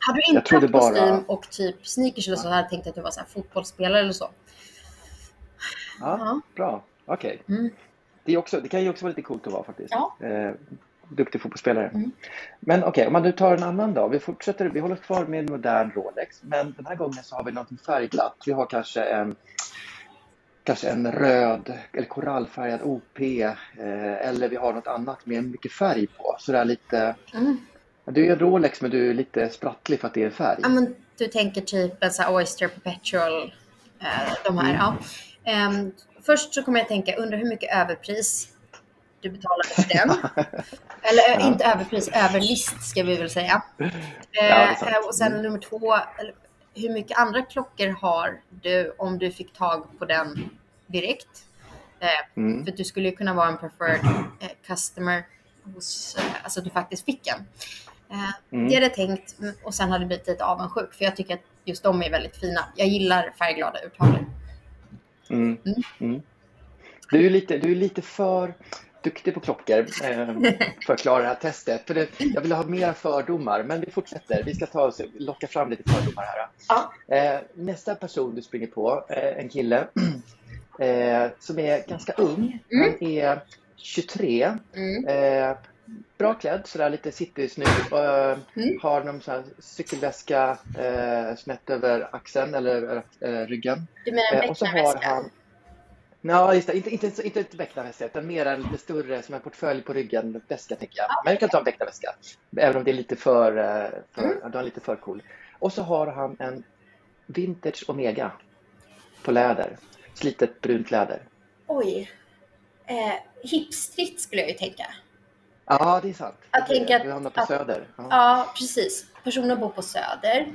Hade du inte haft bara... kostym och typ sneakers eller så hade jag tänkt att du var så fotbollsspelare eller så.
Ja, ja. bra. Okej. Okay. Mm. Det, det kan ju också vara lite coolt att vara faktiskt. Ja. Eh, duktig fotbollsspelare. Mm. Men okej, okay, om man nu tar en annan då. Vi fortsätter, vi håller kvar med en modern Rolex, men den här gången så har vi något färgglatt. Vi har kanske en kanske en röd eller korallfärgad OP eh, eller vi har något annat med mycket färg på. Så det är lite... Mm. Du är en Rolex men du är lite sprattlig för att det är färg.
Ja, men du tänker typ en sån här Oyster Perpetual, eh, de här. Mm. Ja. Um, först så kommer jag tänka, undrar hur mycket överpris du betalar för den. eller ja. inte överpris, överlist ska vi väl säga. Ja, uh, och sen mm. nummer två, hur mycket andra klockor har du om du fick tag på den direkt? Eh, mm. För du skulle ju kunna vara en preferred eh, customer hos, eh, alltså att du faktiskt fick en. Mm. Det hade jag tänkt och sen hade jag blivit lite avundsjuk för jag tycker att just de är väldigt fina. Jag gillar färgglada urtavlor.
Mm. mm. Mm. Du är lite, du är lite för duktig på klockor eh, för att klara det här testet. För det, jag vill ha mer fördomar, men vi fortsätter. Vi ska ta oss, locka fram lite fördomar här. Ja. Eh, nästa person du springer på, eh, en kille eh, som är ganska ung. Mm. Han är 23. Mm. Eh, bra klädd, sådär lite citysnygg. Uh, mm. Har någon sån här cykelväska snett över axeln eller ryggen.
Du menar en uh,
Ja, just det. Inte, inte, inte ett väktarväska utan mer en lite större som en portfölj på ryggen. Väska tänker jag. Men jag kan ta en väktarväska. Även om det är lite för, eh, för mm. den är lite för cool. Och så har han en Vintage Omega på läder. Slitet brunt läder.
Oj. Eh, hipstritt skulle jag ju tänka.
Ja, det är sant.
Jag tänker att,
du hamnar på att, Söder.
Ja. ja. precis. Personen bor på Söder.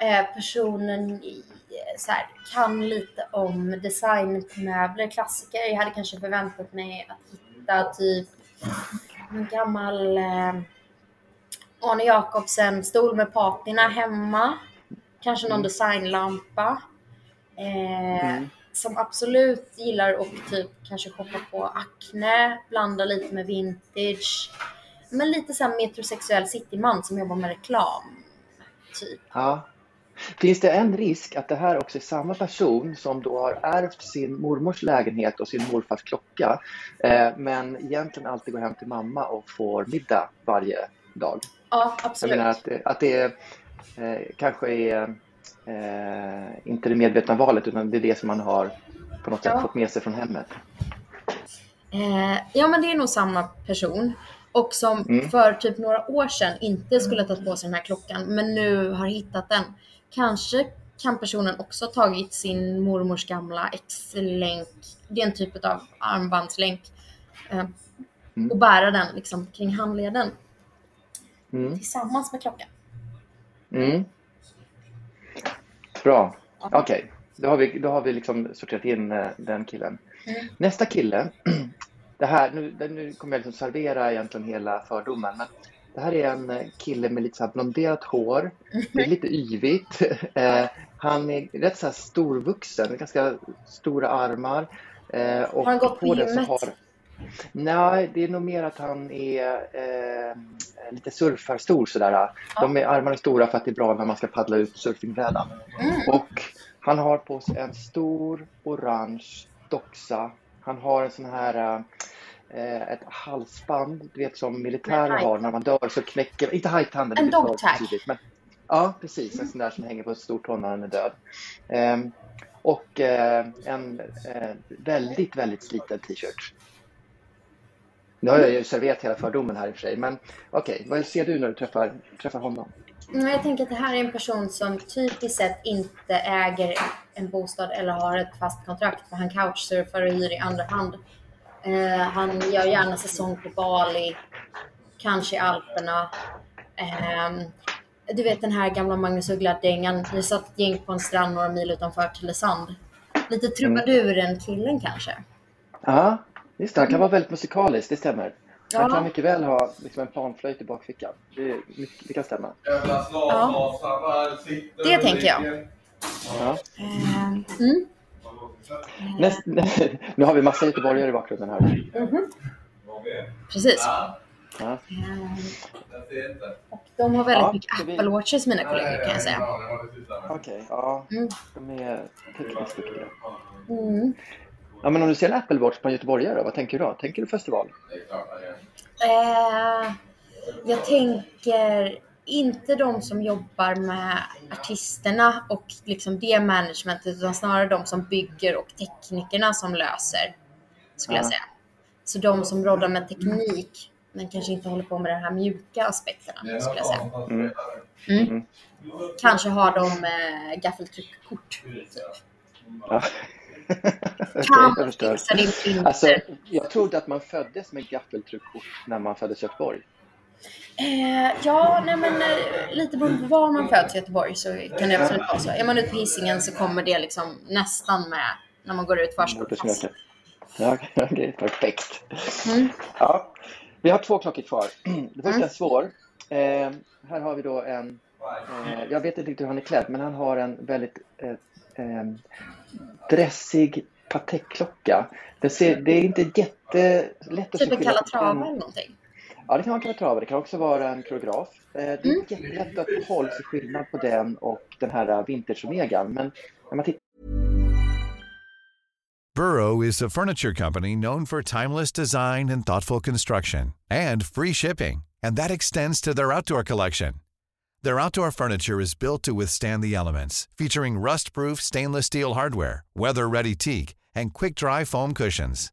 Eh, personen så här, kan lite om designmöbler, klassiker. Jag hade kanske förväntat mig att hitta typ en gammal eh, Arne Jacobsen stol med patina hemma. Kanske någon mm. designlampa. Eh, Som absolut gillar att typ kanske shoppa på Acne, blanda lite med vintage. Men lite såhär metrosexuell cityman som jobbar med reklam. Typ.
Ja. Finns det en risk att det här också är samma person som då har ärvt sin mormors lägenhet och sin morfars klocka eh, men egentligen alltid går hem till mamma och får middag varje dag?
Ja,
Jag
absolut.
menar att, att det är, eh, kanske är eh, inte det medvetna valet utan det är det som man har på något sätt
Ja.
fått med sig från hemmet.
Eh, ja, men det är nog samma person. Och som
Mm.
för typ några år sedan inte skulle ha tagit på sig den här klockan, men nu har hittat den. Kanske kan personen också ha tagit sin mormors gamla X-länk, det är en typ av armbandslänk, eh,
Mm.
och bära den liksom kring handleden
Mm.
tillsammans med klockan.
Mm. Bra. Okej, då har vi, då har vi liksom sorterat in eh, den killen.
Mm.
Nästa kille. Det här, nu, nu kommer jag liksom servera egentligen hela fördomen. Men det här är en eh, kille med lite så blonderat hår. Det är lite yvigt. Eh, han är rätt så här storvuxen, ganska stora armar. Eh, och
Har han gått på
så
gymmet?
har- Nej, det är nog mer att han är eh, lite surfarstor sådär. De är armarna stora för att det är bra när man ska paddla ut surfingbrädan. Och han har på sig en stor orange doxa. Han har en sån här eh, ett halsband, du vet som militärer har när man dör så knäcker, inte hajtanden,
En dog tag.
men Ja, precis, en sån där som hänger på ett stortå när den är död. Ehm, och eh, en eh, väldigt, väldigt sliten t-shirt. Nu har jag ju serverat hela fördomen här i och för sig, men okej, vad ser du när du träffar, träffar honom?
Men jag tänker att det här är en person som typiskt sett inte äger en bostad eller har ett fast kontrakt för han couchsurfar och hyr i andra hand. Eh, han gör gärna säsong på Bali, kanske i Alperna. Ehm, du vet den här gamla Magnus Uggla-dängan, vi satt ett gäng på en strand några mil utanför Tylösand. Lite trubaduren-killen kanske.
Ja, just det, han kan vara väldigt musikalisk, det stämmer. Han kan mycket väl ha liksom, en planflöjt i bakfickan. Det, det kan stämma.
Ja. Det tänker jag.
Ja.
Ehm, mm.
Näst, nu har vi massa göteborgare i bakgrunden här.
Precis.
Ja.
Och de har väldigt
Ja,
mycket
vi-
Apple Watches, mina kollegor, kan jag säga.
Okej, ja.
Mm.
De är tekniskt duktiga.
Mm.
Ja, men om du ser en Apple Watch på en göteborgare, vad tänker du då? Tänker du festival?
Eh, jag tänker inte de som jobbar med artisterna och liksom det managementet, utan snarare de som bygger och teknikerna som löser, skulle jag
Ja.
säga. Så de som råddar med teknik, men kanske inte håller på med de här mjuka aspekterna, skulle jag säga.
Mm.
Mm. Kanske har de eh, gaffeltryckkort.
Ja.
Kan
jag
fixa din printer.
Alltså, jag trodde att man föddes med gaffeltryckkort när man föddes i Göteborg.
Eh, ja, nej men eh, lite beroende på var man föds i Göteborg så kan det absolut vara så. Är man ute på Hisingen så kommer det liksom nästan med när man går ut förskoleklass.
Ja, okej, perfekt.
Mm.
Ja, vi har två klockor kvar. Det första
Mm.
är svår. Eh, här har vi då en, eh, jag vet inte riktigt hur han är klädd, men han har en väldigt eh, dressig Patek-klocka. Det, ser, det är inte jättelätt att se
Typ en Calatrava eller någonting.
Ja, det kan vara en Calatrava. Det kan också vara en koreograf. Eh, Det är
Mm.
jättelätt att hålla sig skillnad på den och den här eh, vintage-omegan. Men när man tittar
Burrow is a furniture company known for timeless design and thoughtful construction and free shipping, and that extends to their outdoor collection. Their outdoor furniture is built to withstand the elements, featuring rust-proof stainless steel hardware, weather-ready teak, and quick-dry foam cushions.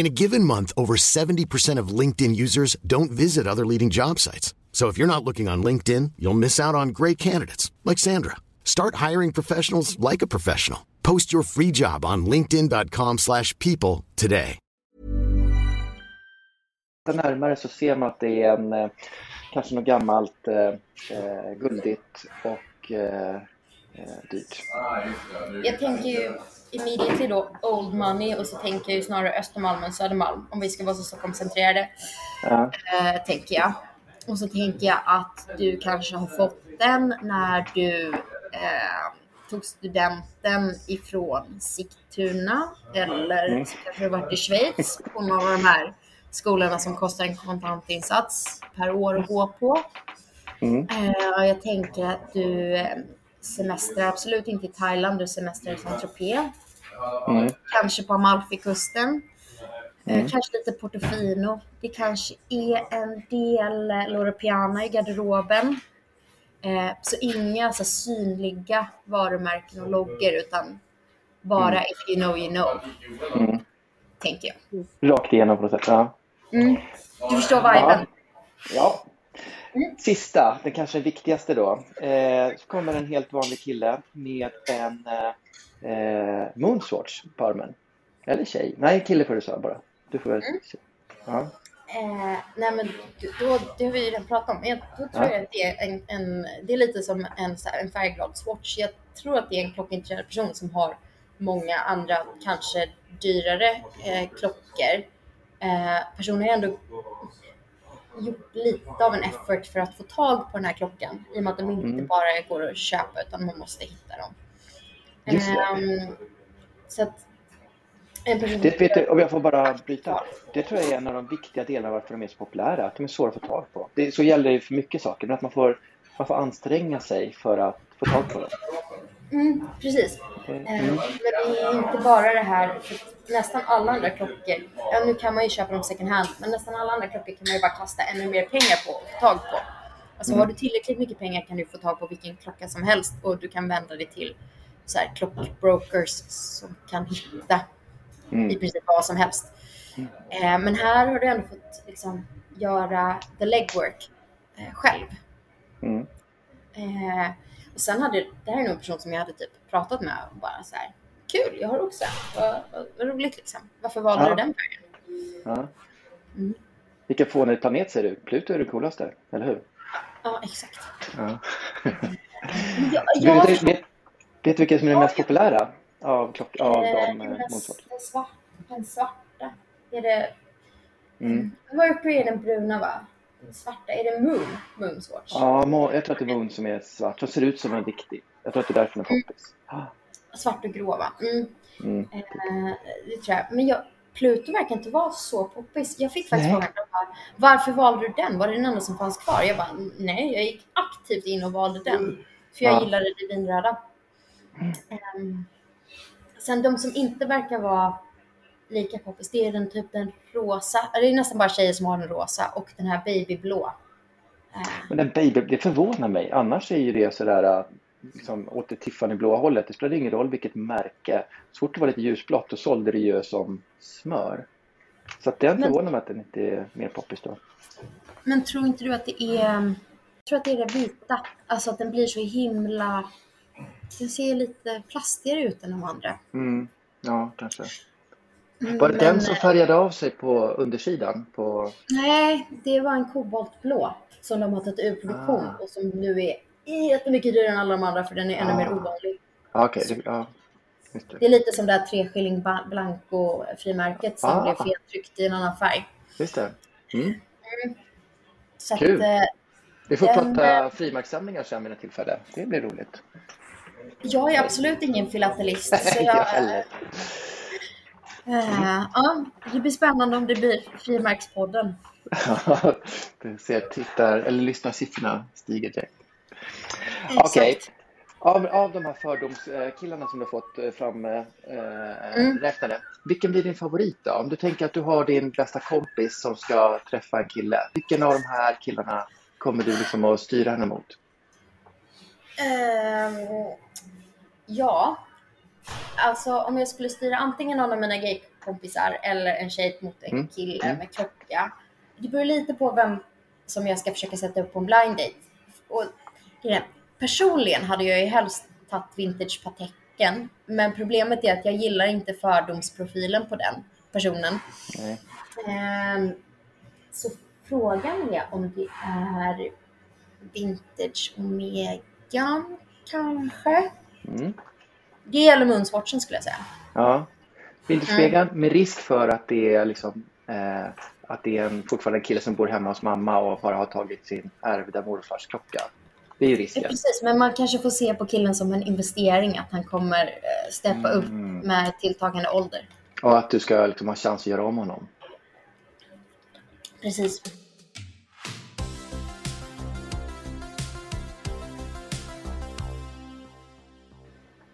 In a given month, over 70% of LinkedIn users don't visit other leading job sites. So if you're not looking on LinkedIn, you'll miss out on great candidates like Sandra. Start hiring professionals like a professional. Post your free job on linkedin.com/people slash people today.
Tittar närmare så ser man att det är en, eh, kanske något gammalt eh, eh, guldigt och eh, eh, dyrt.
Jag tänker ju immediately då old money och så tänker jag ju snarare Östermalm än Södermalm om vi ska vara så Stockholmscentrerade.
Ja.
Eh, tänker jag. Och så tänker jag att du kanske har fått den när du eh, tog studenten ifrån Sigtuna eller
Mm.
så kanske du varit i Schweiz på några av de här skolorna som kostar en kontantinsats per år att gå på.
Mm.
Eh, jag tänker att du eh, semestrar absolut inte i Thailand, du semestrar i Saint-Tropez.
Mm.
Kanske på Amalfikusten. Eh,
Mm.
Kanske lite Portofino. Det kanske är en del eh, Loro Piana i garderoben. Eh, så inga så synliga varumärken och loggor utan bara
Mm.
if you know you know.
Mm.
Tänker jag.
Rakt igenom på något sätt. Ja.
Mm. Du förstår viben?
Ja.
Mm.
Sista, den kanske viktigaste då. Eh, så kommer en helt vanlig kille med en eh, eh, Moonswatch på armen. Eller tjej. Nej, kille får du säga bara. Du får väl...
Mm.
Ja.
Eh, nej men då, det har vi ju redan pratat om. Jag, då tror
Ja.
jag att det är en, en, det är lite som en, så här, en färgglad swatch. Jag tror att det är en klockintresserad person som har många andra, kanske dyrare eh, klockor. Eh, personen har ändå gjort lite av en effort för att få tag på den här klockan i och med att de inte
Mm.
bara går att köpa utan man måste hitta dem. Ehm, så att
Det, vet du, om jag får bara bryta. Det tror jag är en av de viktiga delarna varför de är så populära. Att de är svåra att få tag på. Det, så gäller det för mycket saker. Men att man får, man får anstränga sig för att få tag på dem.
Mm, precis.
Mm.
Men det är inte bara det här, nästan alla andra klockor, ja nu kan man ju köpa dem second hand, men nästan alla andra klockor kan man ju bara kasta ännu mer pengar på och få tag på. Alltså
Mm.
har du tillräckligt mycket pengar kan du få tag på vilken klocka som helst och du kan vända dig till så här, klockbrokers som kan hitta
Mm.
i princip vad som helst. Eh, men här har du ändå fått liksom, göra the legwork eh, själv.
Mm.
Eh, sen hade, det här är nog en person som jag hade typ pratat med och bara så här, kul, jag har också en. Vad, vad, vad roligt liksom. Varför valde
Ja.
du den vägen?
Ja.
Mm.
Vilken fånig planet ser du? Pluto är det coolaste, eller hur?
Ja, exakt.
Ja.
Ja,
Du,
ja,
vet, vet, vet du vilken som är den mest populära av, klock, av
eh,
de
den, där-
Moonswatch?
den, svarta, den. Är det,
Mm.
Mercury är den bruna va? Svarta, är det Moon? Moonswatch?
Ja, jag tror att det är Moon som är svart. Som ser ut som en riktig. Jag tror att det är därför den är poppis. Ah,
Svart och grå va? Mm.
Mm.
Eh, det tror jag. Men jag, Pluto verkar inte vara så poppis. Jag fick faktiskt frågan, varför valde du den? Var det den enda som fanns kvar? Jag bara, nej, jag gick aktivt in och valde den. För jag
Ja.
gillade det vinröda. Ehm, sen de som inte verkar vara lika poppis, det är den typ den rosa. Det är nästan bara tjejer som har den rosa och den här babyblå. Eh,
Men den baby, det förvånar mig. Annars är ju det sådär äh, liksom, åt det Tiffany-blåa hållet. Det spelar ingen roll vilket märke. Så fort det var lite ljusblått då sålde det ju som smör. Så att den förvånar mig att den inte är mer poppis då.
Men tror inte du att det är, tror att det är det vita, alltså att den blir så himla, den ser lite plastigare ut än de andra.
Mm. Ja, kanske.
Mm,
Var det den som
eh,
färgade av sig på undersidan? På...
Nej, det var en koboltblå som de har tagit ur produktion
Ah.
och som nu är jättemycket dyrare än alla de andra för den är ännu
Ah.
mer ovanlig.
Ja, okej. det- just
Det
det.
är lite som det här tre skilling ba- blanco frimärket som
Ah.
blev feltryckt i en annan färg.
Just det. Mm.
Att,
Kul.
eh,
Vi får
Den,
prata frimärkssamlingar sen vid ett tillfälle. Det blir roligt.
jag är absolut ingen filatelist. Så jag, eh, ja, det blir spännande om det blir frimärkspodden.
Du ser tittar eller lyssnarsiffrorna stiger direkt. Okej. Av, av de här fördomskillarna som du har fått eh, fram eh,
Mm.
räknade, vilken blir din favorit då? Om du tänker att du har din bästa kompis som ska träffa en kille, vilken av de här killarna kommer du liksom att styra henne mot?
Ehm, ja, alltså om jag skulle styra antingen någon av mina gaykompisar eller en tjej mot en
Mm,
kille
mm.
med klocka. Det beror lite på vem som jag ska försöka sätta upp på en blind date. Och, personligen hade jag ju helst tagit vintage Patek tecken. Men problemet är att jag gillar inte fördomsprofilen på den personen. Ehm, så frågan är om det är Vintage Omegan kanske?
Mm.
Det eller Moonswatchen skulle jag säga.
Ja. Vinterspegeln med risk för att det är liksom eh, att det är en, fortfarande en kille som bor hemma hos mamma och bara har tagit sin ärvda morfars klocka. Det är ju
Ja,
risken.
precis, men man kanske får se på killen som en investering, att han kommer eh, steppa upp med tilltagande ålder.
Och att du ska liksom ha chans att göra om honom.
Precis.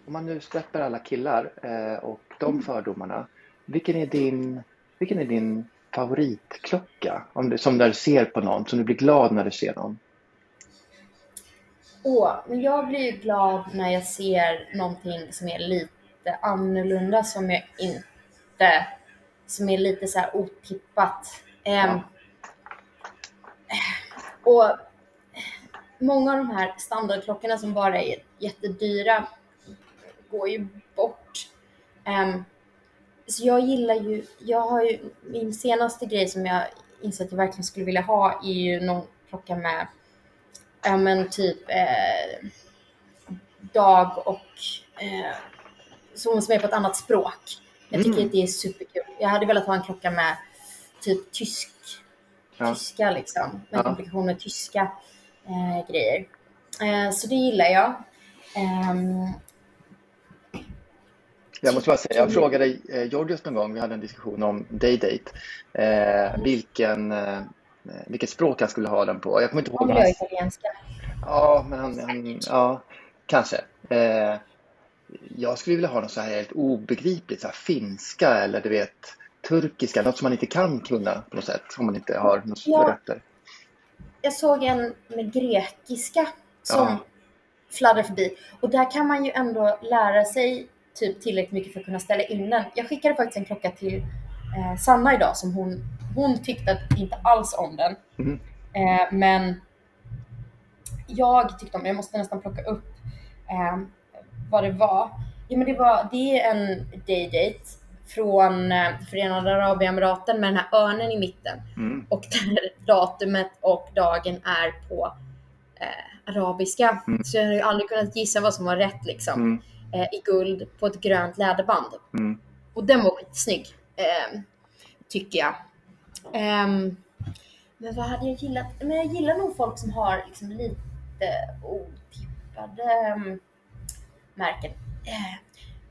Om man nu släpper alla killar eh, och de fördomarna. Vilken är din, vilken är din favoritklocka? Om du, som när du ser på någon, som du blir glad när du ser någon.
Åh, men jag blir ju glad när jag ser någonting som är lite annorlunda, som jag inte, som är lite så här otippat. Ehm, Och många av de här standardklockorna som bara är jättedyra går ju bort. Ehm, så jag gillar ju, jag har ju, min senaste grej som jag inser att jag verkligen skulle vilja ha är ju någon klocka med, ja men typ eh, dag och eh, som, är på ett annat språk. Jag tycker
Mm.
att det är superkul. Jag hade velat ha en klocka med typ tysk,
Ja.
tyska liksom, med
Ja.
komplikation med tyska eh, grejer. Eh, så det gillar jag. Ehm,
Jag måste bara säga, jag frågade eh, Georgios någon gång, vi hade en diskussion om Daydate, eh, vilken, eh, vilket språk han skulle ha den på. Jag kommer inte ihåg
göra
han...
italienska.
Ja, men han, han ja, kanske. Eh, jag skulle vilja ha något så här helt obegripligt, så finska eller du vet turkiska, något som man inte kan kunna på något sätt, om man inte har några
Ja.
rötter.
Jag såg en med grekiska som
Ja.
fladdrade förbi. Och där kan man ju ändå lära sig typ tillräckligt mycket för att kunna ställa in den. Jag skickade faktiskt en klocka till eh, Sanna idag som hon, hon tyckte att inte alls om den.
Mhm.
Eh, men jag tyckte om den. Jag måste nästan plocka upp eh, vad det var. Jo men det var, det är en daydate från eh, Förenade Arabemiraten med den här örnen i mitten.
Mm.
Och där datumet och dagen är på eh, arabiska. Så jag har ju aldrig kunnat gissa vad som var rätt liksom.
Mm.
Eh, I guld på ett grönt läderband.
Mm.
Och den var skitsnygg. Eh, tycker jag. Ehm, men vad hade jag gillat? Men jag gillar nog folk som har liksom lite otippade um, märken. Eh,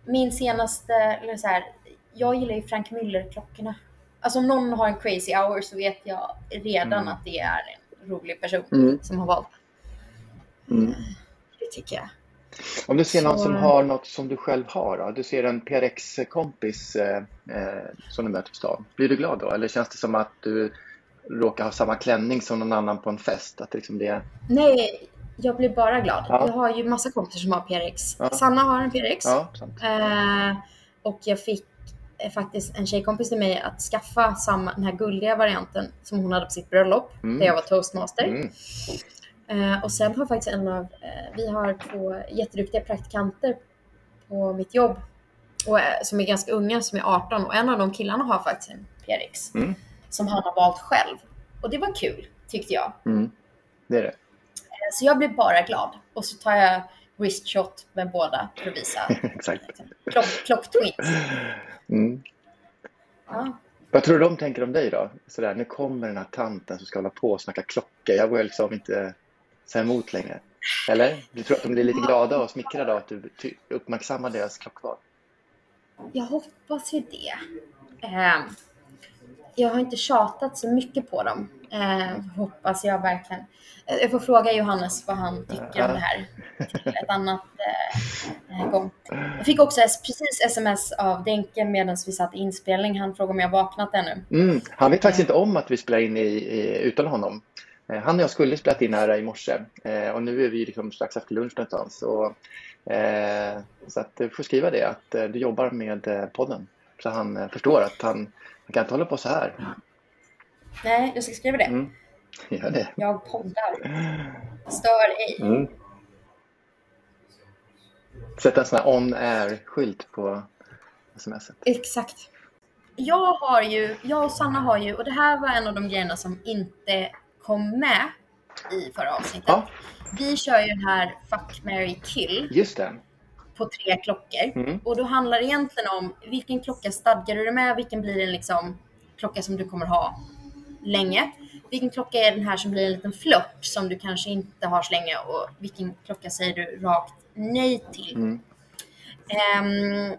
min senaste, eller så här, jag gillar ju Frank Müller-klockorna. Alltså om någon har en crazy hour så vet jag redan
Mm.
att det är en rolig person
Mm.
som har valt.
Mm.
Det tycker jag.
Om du ser någon
Så-
som har något som du själv har då? Du ser en PRX-kompis eh, eh, som du möter på stan. Blir du glad då? Eller känns det som att du råkar ha samma klänning som någon annan på en fest? Att liksom det...
Nej, jag blir bara glad.
Ja.
Jag har ju massa kompisar som har PRX.
Ja.
Sanna har en PRX.
Ja.
Eh, och jag fick eh, faktiskt en tjejkompis till mig att skaffa samma, den här guldiga varianten som hon hade på sitt bröllop,
Mm.
där jag var toastmaster.
Mm.
Eh, och sen har faktiskt en av, eh, vi har två jätteduktiga praktikanter på mitt jobb och, eh, som är ganska unga, som är 18 och en av de killarna har faktiskt en PRX
Mm.
som han har valt själv. Och det var kul, tyckte jag.
Mm. Det är det.
Eh, Så jag blir bara glad. Och så tar jag wrist shot med båda för att visa
Exakt.
klock, klock twins.
Mm.
Ja.
Vad tror du de tänker om dig då? Sådär, nu kommer den här tanten som ska hålla på och snacka klockor. Jag vågar liksom inte säga emot längre. Eller? Du tror att de blir lite glada och smickrade av att du uppmärksammar deras klockval?
Jag hoppas ju det. Eh, jag har inte tjatat så mycket på dem. Eh, hoppas jag verkligen. Eh, Jag får fråga Johannes vad han tycker om det här till ett annat eh, eh, gång. Jag fick också precis sms av Denke medan vi satt i inspelning. Han frågade om jag vaknat ännu.
Mm. Han vet faktiskt inte om att vi spelar in i, i, utan honom. Eh, Han och jag skulle spelat in här i morse eh, och nu är vi liksom strax efter lunch någonstans. Och, eh, så att du får skriva det, att du jobbar med podden. Så han förstår att han, han kan inte hålla på så här.
Nej, jag ska skriva det.
Mm. Gör det.
Jag poddar. Stör ej.
Mm. Sätta en sån här on-air-skylt på sms.
Exakt. Jag har ju, jag och Sanna har ju, och det här var en av de grejerna som inte kom med i förra avsnittet.
Ja.
Vi kör ju den här Fuck, marry, kill
Just det.
på tre klockor.
Mm.
Och då handlar det egentligen om vilken klocka stadgar du dig med, vilken blir en liksom klocka som du kommer ha länge. Vilken klocka är den här som blir en liten flört som du kanske inte har så länge och vilken klocka säger du rakt nej till.
Mm.
Ehm,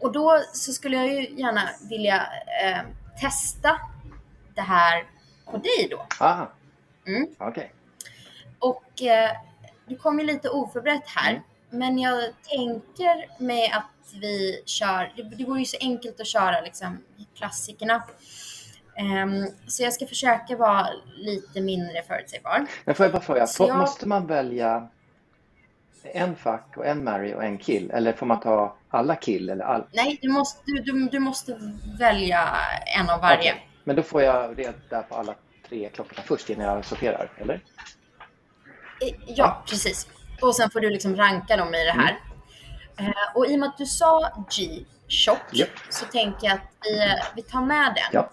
och då så skulle jag ju gärna vilja eh, testa det här på dig då.
Ah,
Mm.
okej.
Och eh, du kom ju lite oförberett här. Men jag tänker mig att vi kör, det, det vore ju så enkelt att köra liksom klassikerna. Ehm, så jag ska försöka vara lite mindre förutsägbar.
Men får jag bara fråga,
jag-
måste man välja en fuck och en marry och en kill? Eller får man ta alla kill? Eller all...
Nej, du måste, du, du, du måste välja en av varje.
Okej. Men då får jag reda på alla tre klockorna först innan jag sorterar, eller?
Eh, Ja, precis. Och sen får du liksom ranka dem i det här.
Mm.
Eh, och i och med att du sa G-Shock
Japp.
så tänker jag att vi, vi tar med den.
Ja.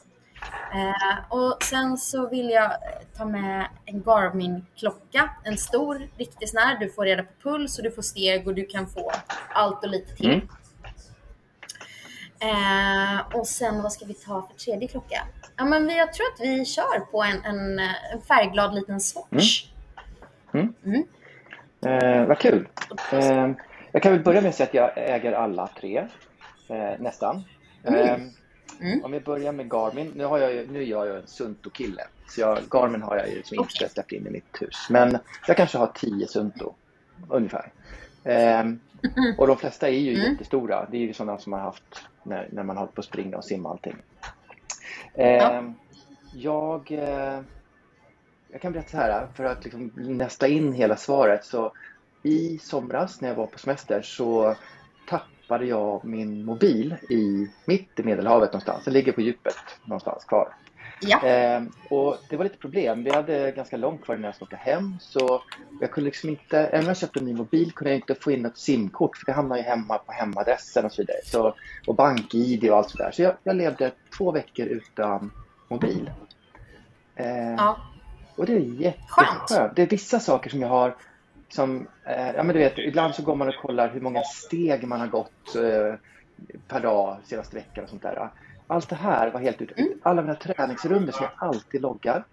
Eh, och sen så vill jag eh, ta med en Garmin-klocka. En stor, riktig sån här. Du får reda på puls och du får steg och du kan få allt och lite till.
Mm.
Eh, och sen vad ska vi ta för tredje klocka? Ja, men vi, jag tror att vi kör på en, en, en färgglad liten swatch.
Eh, vad kul. Eh, jag kan väl börja med att säga att jag äger alla tre, eh, nästan. Eh,
Mm.
Om vi börjar med Garmin. Nu, har jag nu är jag ju en Sunto-kille. Så jag, Garmin har jag ju liksom inte
Okej.
släppt in i mitt hus. Men jag kanske har 10 Sunto, ungefär. Eh, och de flesta är ju
Mm.
jättestora. Det är ju sådana som har haft när, när man har hållit på att springa och simma och allting. Eh,
Ja.
Jag, eh, jag kan berätta så här, för att liksom nästa in hela svaret. Så I somras när jag var på semester så tappade jag min mobil i mitt i Medelhavet någonstans. Den ligger på djupet någonstans kvar.
Ja.
Eh, och det var lite problem. Vi hade ganska långt kvar innan jag skulle åka hem. Så jag kunde liksom inte, även om jag köpte en ny mobil kunde jag inte få in ett simkort för det hamnar ju hemma på hemadressen och så vidare. Så, och bank-id och allt sådär. Så jag, jag levde två veckor utan mobil. Eh,
ja.
och det är
Skönt.
jätteskönt. Det är vissa saker som jag har som, eh, ja men du vet, ibland så går man och kollar hur många steg man har gått eh, per dag senaste veckan och sånt där. Allt det här var helt ute. Alla mina träningsrunder som jag alltid loggar.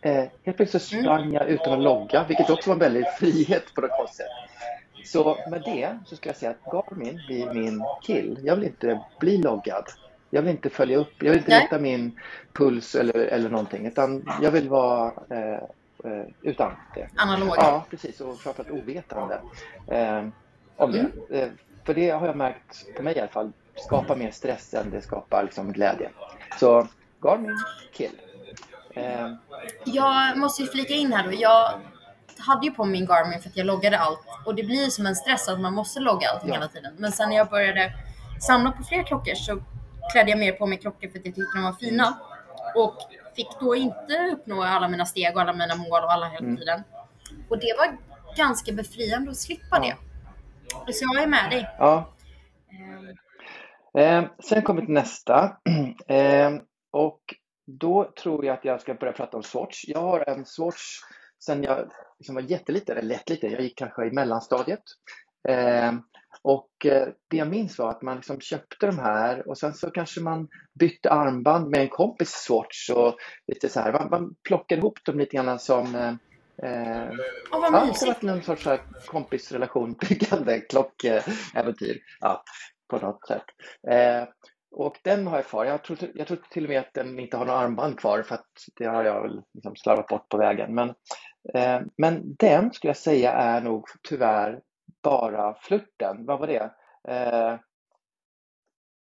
Eh, helt plötsligt så sprang jag utan att logga, vilket också var en väldig frihet på något konstigt sätt. Så med det så ska jag säga att Garmin blir min kill. Jag vill inte bli loggad. Jag vill inte följa upp, jag vill inte veta min puls eller, eller någonting. Utan jag vill vara eh, eh, utan det.
Analog.
Ja, precis. Och framförallt ovetande eh, om det. Eh, för det har jag märkt, på mig i alla fall, skapar mer stress än det skapar liksom glädje. Så Garmin, kill. Eh,
Jag måste ju flika in här då. Jag hade ju på min Garmin för att jag loggade allt och det blir som en stress att man måste logga allting
Ja.
hela tiden. Men sen när jag började samla på fler klockor så klädde jag mer på mig klockor för att jag tyckte de var fina och fick då inte uppnå alla mina steg och alla mina mål och alla hela tiden. Och det var ganska befriande att slippa
Ja.
det. Så jag är med dig.
ja.
Ehm,
Eh, sen kommer till nästa. Eh, och då tror jag att jag ska börja prata om Swatch. Jag har en Swatch sen jag liksom var jätteliten, eller jätteliten, jag gick kanske i mellanstadiet. Eh, och eh, det jag minns var att man liksom köpte de här och sen så kanske man bytte armband med en kompis Swatch och lite så här. Man, man plockade ihop dem lite grann som eh, eh,
Åh, vad
Ja, det
mysigt.
var någon sorts kompisrelation byggande klockäventyr. Ja, på något sätt. Eh, och den har jag kvar. Jag tror, jag tror till och med att den inte har några armband kvar för att det har jag väl liksom slarvat bort på vägen. Men, eh, men den skulle jag säga är nog tyvärr bara flirten. Vad var det? Eh.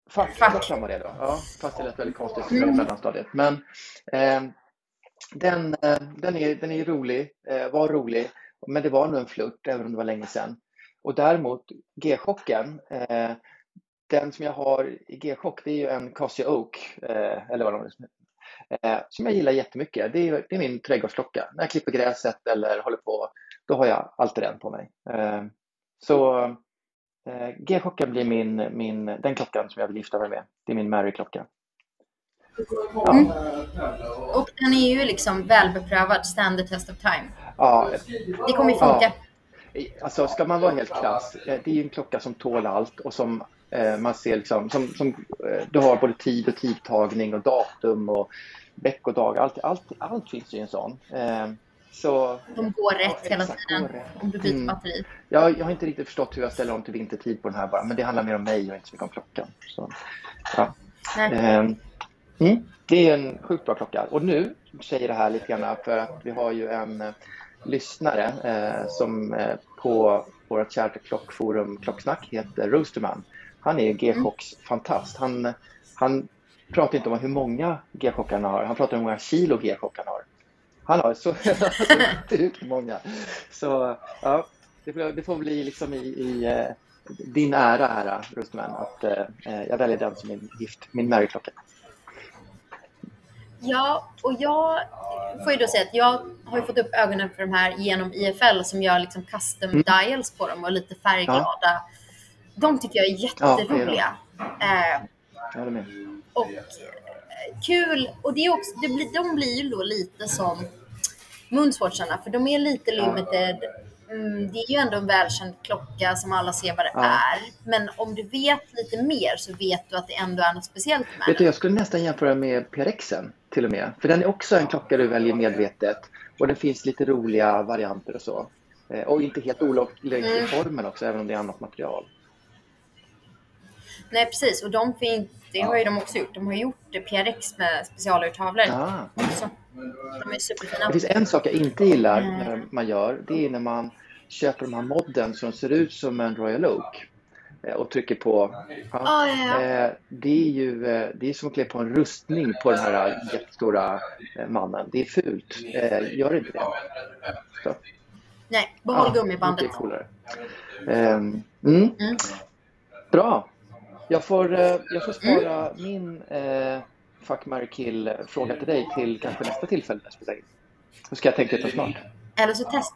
Fackklockan var det då. Ja, fast det lät väldigt konstigt i mellanstadiet. Men eh, den, eh, den, är, den är rolig, eh, var rolig, men det var nog en flört även om det var länge sedan. Och däremot G-chocken, eh, den som jag har i G-chock det är ju en Casio Oak, eh, eller vad de eh, som jag gillar jättemycket. Det är, det är min trädgårdsklocka. När jag klipper gräset eller håller på, då har jag alltid den på mig. Eh, så Eh, G-klockan blir min, min, den klockan som jag vill gifta mig med. Det är min Mary-klocka.
Ja. Mm. Och den är ju liksom välbeprövad, stand the test of time.
Ja.
Det kommer ju funka.
Ja. Alltså, ska man vara helt klass, eh, det är ju en klocka som tål allt och som man ser liksom, som, som eh, du har både tid och tidtagning och datum och veckodag, allt, allt, allt finns ju i en sån. Eh, så,
de går rätt ja, hela tiden om du byter mm. batteri.
Jag, jag har inte riktigt förstått hur jag ställer om till vintertid på den här bara, men det handlar mer om mig och inte så mycket om klockan. Så, ja. eh, mm, det är en sjukt bra klocka. Och nu säger det här lite grann för att vi har ju en eh, lyssnare eh, som eh, på vårt kära klockforum Klocksnack heter Roosterman. Han är G-chocks mm. fantast. Han, han pratar inte om hur många G-chockar han har, han pratar om hur många kilo G-chockar han har. Han har så sjukt många. Så ja, det får, det får bli liksom i, i uh, din ära här, Rustman, att uh, jag väljer den som min gift, min Mary-klocka.
Ja, och jag får ju då säga att jag har fått upp ögonen för de här genom IFL som gör liksom custom mm. dials på dem och lite färgglada. Ja. De tycker jag är jätteroliga. Ja,
jag med.
Och kul. Och det är också, det blir, de blir ju då lite som Moonswatcharna, för de är lite limited. Mm, det är ju ändå en välkänd klocka som alla ser vad det ja. är. Men om du vet lite mer så vet du att det ändå är något speciellt med
vet du, Jag skulle nästan jämföra med PRXen till och med. För den är också en klocka du väljer medvetet. Och det finns lite roliga varianter och så. Eh, och inte helt mm. i formen också, även om det är annat material.
Nej precis, och de finns, det har ju de också gjort. De har gjort PRX med specialurtavlor ah. också. De är superfina.
Det finns en sak jag inte gillar mm. när man gör. Det är när man köper de här modden som ser ut som en Royal Oak eh, och trycker på.
Ja. Oh, ja, ja.
Eh, det är ju eh, det är som att klä på en rustning på den här jättestora mannen. Det är fult. Gör inte det.
Så. Nej, behåll ja, gummibandet.
Mycket coolare. Um, mm. Mm. Bra. Jag får, eh, jag får spara mm. min eh, Fuck, marry, kill fråga till dig till kanske nästa tillfälle. Då ska jag tänka ut snart.
Eller så, test,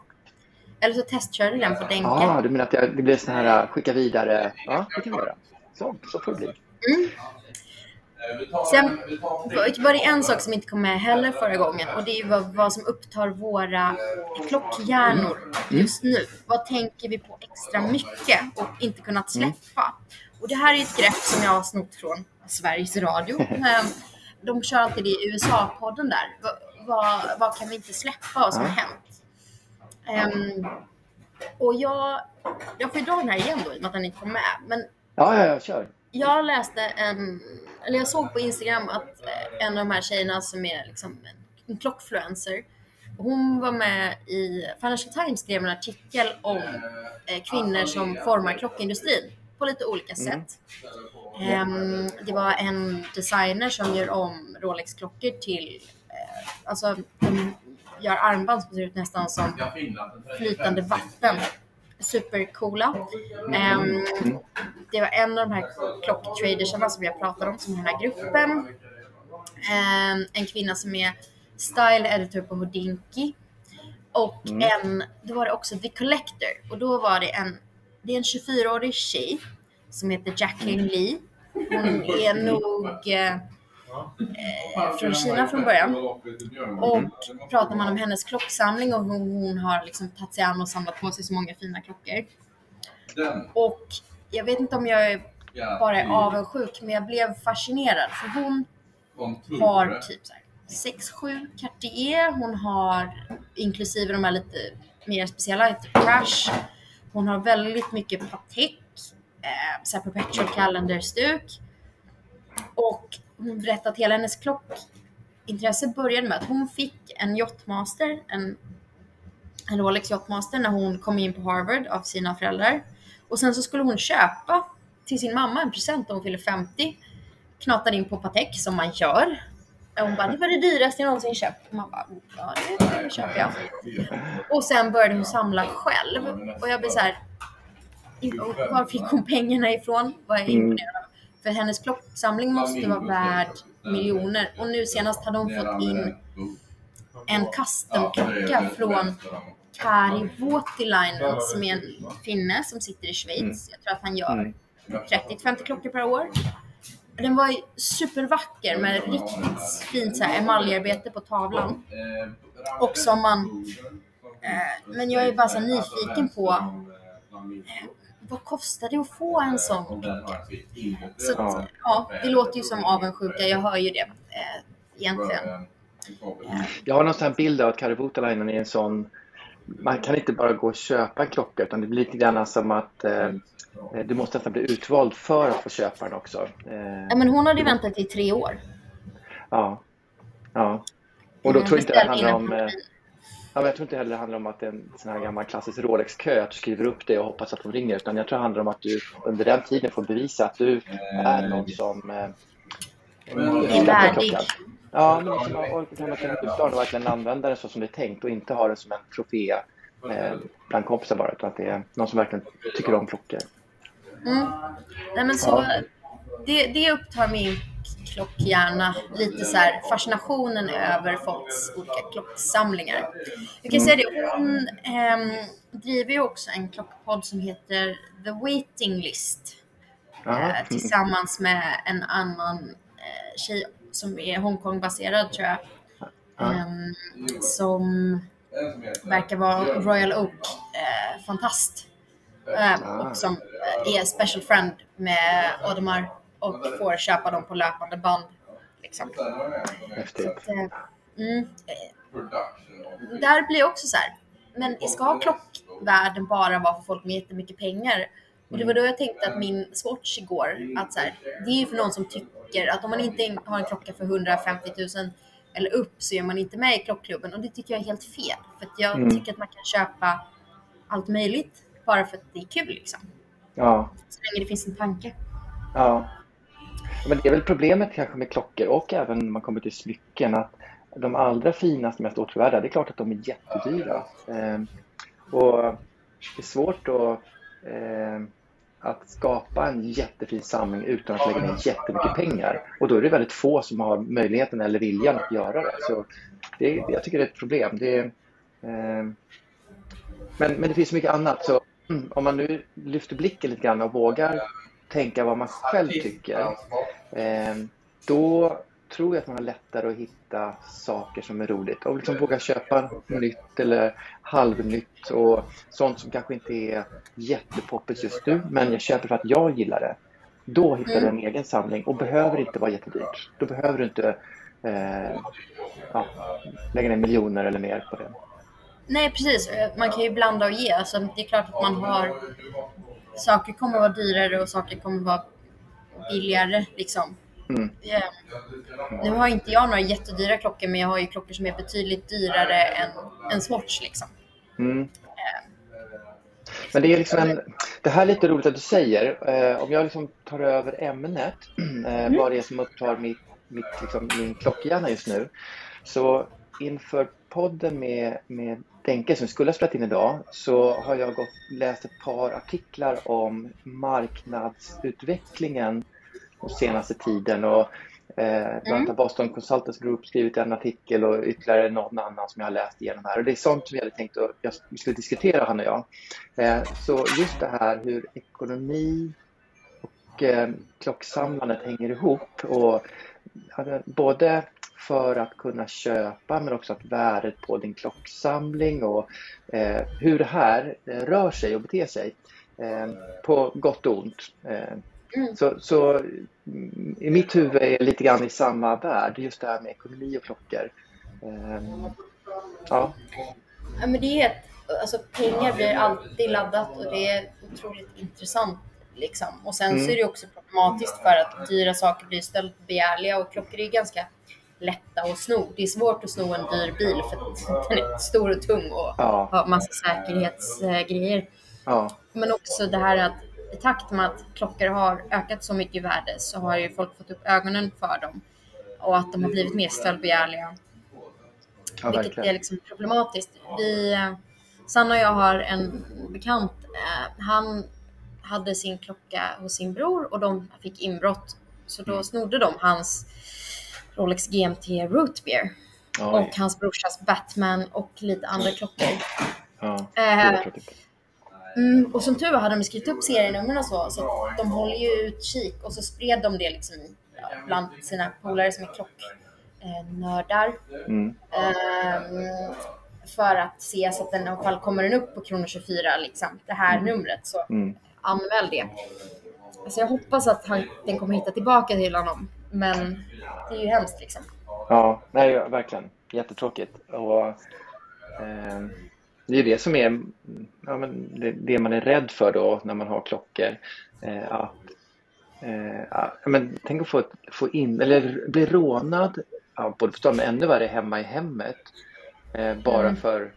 eller så testkör du den på Denke.
Ja, ah, du menar att jag, det blir sån här eh, skicka vidare? Ja, det kan vi göra. Så, så får det bli. Mm.
Sen var det en sak som inte kom med heller förra gången och det är vad, som upptar våra klockhjärnor mm. just nu. Vad tänker vi på extra mycket och inte kunnat släppa? Och det här är ett grepp som jag har snott från Sveriges Radio. Ehm, de kör alltid det i USA-podden där. Vad, vad, vad, kan vi inte släppa? Vad som har hänt? Um, och jag, jag får ju dra den här igen då i och med att den inte kom med. Men
ja, ja, ja, kör.
Jag läste en, eller jag såg på Instagram att eh, en av de här tjejerna som är liksom en, en klockfluencer, hon var med i Financial Times skrev en artikel om eh, kvinnor som formar klockindustrin på lite olika mm. sätt. Um, det var en designer som gör om Rolex-klockor till, uh, alltså de gör armband som ser ut nästan som flytande vatten. Supercoola. Um, det var en av de här klocktradersarna som jag pratade om som är den här gruppen. Um, en kvinna som är style editor på Houdinki. Och mm. en, då var det också The Collector och då var det en det är en 24-årig tjej som heter Jacqueline Lee. Hon är nog eh, eh, från Kina från början. Och pratar man om hennes klocksamling och hur hon har liksom tagit sig an och samlat på sig så många fina klockor. Och jag vet inte om jag bara är avundsjuk, men jag blev fascinerad för hon har typ så 6-7 Cartier, hon har inklusive de här lite mer speciella, typ Crash, hon har väldigt mycket Patek, eh, så perpetual calendar-stuk. Och hon berättade att hela hennes klockintresse började med att hon fick en yachtmaster, en, en Rolex yachtmaster när hon kom in på Harvard av sina föräldrar. Och sen så skulle hon köpa till sin mamma en present när hon fyllde 50. Knatade in på Patek som man gör. Och hon bara, det var det dyraste jag någonsin köpt. Och man bara, ja det köper jag. Och sen började hon samla själv. Och jag blev så här, var fick hon pengarna ifrån? Vad jag imponerad av. För hennes klocksamling måste vara värd miljoner. Och nu senast hade hon fått in en custom-klocka från Kari Voutilainen som är en finne som sitter i Schweiz.
Mm.
Jag tror att han gör 30-50 klockor per år. Den var supervacker med riktigt fint så här emaljarbete på tavlan. Och som man... Eh, men jag är bara så nyfiken på eh, vad kostar det att få en sån klocka? Så att, ja, det låter ju som avundsjuka, jag hör ju det eh, egentligen.
Jag har någon sån här bild av att Kari Voutilainen är en sån man kan inte bara gå och köpa en klocka utan det blir lite grann som att eh, du måste nästan bli utvald för att få köpa den också. Eh,
Ja, men hon hade ju väntat i tre år.
ja. ja. Och då
Mm,
tror jag inte det handlar om... Eh, ja, men jag tror inte heller det handlar om att det är en sån här gammal klassisk Rolex-kö, att du skriver upp det och hoppas att de ringer. Utan jag tror det handlar om att du under den tiden får bevisa att du är någon som... Eh,
Är värdig.
Ja, men liksom, man kan utföra och verkligen använda den så som det är tänkt och inte ha den som en trofé eh, bland kompisar bara, utan att det är någon som verkligen tycker om klockor.
Mm. Nej, men så, det, det upptar min klockhjärna lite så här fascinationen över folks olika klocksamlingar. Jag kan säga det, hon ehm, driver ju också en klockpodd som heter The Waiting List
Ja.
eh, tillsammans med en annan eh, tjej som är Hongkong-baserad tror jag. Ehm, som verkar vara Royal Oak-fantast. Eh, och som eh, är special friend med Audemars och får köpa dem på löpande band. Liksom.
Häftigt.
Så eh, mm, eh, där blir också så här, men ska klockvärlden bara vara för folk med jättemycket pengar? Och det var då jag tänkte att min Swatch igår, att så här, det är ju för någon som tycker att om man inte har en klocka för 150 000 eller upp så är man inte med i klockklubben och det tycker jag är helt fel. För att jag
Mm.
tycker att man kan köpa allt möjligt bara för att det är kul liksom.
Ja.
Så länge det finns en tanke.
Ja. Men det är väl problemet kanske med klockor och även när man kommer till smycken att de allra finaste, mest åtråvärda, det är klart att de är jättedyra. Eh, och det är svårt att, eh, att skapa en jättefin samling utan att lägga ner jättemycket pengar. Och då är det väldigt få som har möjligheten eller viljan att göra det. Så det, jag tycker det är ett problem. Det, eh, men, men det finns mycket annat. Så mm, om man nu lyfter blicken lite grann och vågar tänka vad man själv tycker. Eh, då tror jag att man har lättare att hitta saker som är roligt och liksom våga köpa nytt eller halvnytt och sånt som kanske inte är jättepoppis just nu men jag köper för att jag gillar det. Då hittar du en egen samling och behöver inte vara jättedyrt. Då behöver du inte eh, ja, lägga ner miljoner eller mer på det.
Nej, precis. Man kan ju blanda och ge. Alltså, det är klart att man har... Saker kommer att vara dyrare och saker kommer att vara billigare. Liksom.
Mm.
Eh, Nu har inte jag några jättedyra klockor, men jag har ju klockor som är betydligt dyrare än en Swatch. Liksom.
Mm. Men det är liksom en, det här är lite roligt att du säger. Eh, om jag liksom tar över ämnet, eh, vad det är som upptar mitt, mitt, liksom, min klockhjärna just nu. Så inför podden med, med Denke som skulle ha spelat in idag så har jag gått, läst ett par artiklar om marknadsutvecklingen senaste tiden. Och, eh, bland annat har Boston Consultants Group skrivit en artikel och ytterligare någon annan som jag har läst igenom här. Och det är sånt som vi hade tänkt att jag vi skulle diskutera han och jag. Eh, så just det här hur ekonomi och eh, klocksamlandet hänger ihop. Och, både för att kunna köpa men också att värdet på din klocksamling och eh, hur det här eh, rör sig och beter sig eh, på gott och ont. Eh, så, så mm, i mitt huvud är det lite grann i samma värld, just det här med ekonomi och klockor. Eh, ja.
Ja, men det är alltså, pengar blir alltid laddat och det är otroligt intressant. Liksom. Och sen
Mm.
så är det också problematiskt för att dyra saker blir stöldbegärliga och klockor är ganska lätta att sno. Det är svårt att sno en dyr bil för att den är stor och tung och
Ja.
har massa säkerhetsgrejer.
Ja.
Men också det här att i takt med att klockor har ökat så mycket i värde så har ju folk fått upp ögonen för dem och att de har blivit mer stöldbegärliga.
Ja,
vilket
verkligen.
är liksom problematiskt. Vi, eh, Sanna och jag har en bekant. Eh, han hade sin klocka hos sin bror och de fick inbrott. Så
Mm.
då snodde de hans Rolex GMT Root Beer
Oj.
och hans brorsas Batman och lite andra klockor.
Ja,
Eh. Mm, och som tur var hade de skrivit upp serienumren och så, så att de håller ju utkik och så spred de det liksom i, ja, bland sina polare som är klocknördar.
Mm.
Ehm, för att se så att den i alla fall kommer den upp på krona 24, liksom, det här numret, så
Mm.
anmäl det. Alltså jag hoppas att han, den kommer hitta tillbaka till honom, men det är ju hemskt liksom.
Ja, nej, verkligen. Jättetråkigt. Och, eh, det är det som är ja, men det, det man är rädd för då när man har klockor. Eh, att, eh, ja, men tänk att få, få in, eller bli rånad, ja, både förstås, men ännu värre hemma i hemmet. Eh, bara
Mm.
för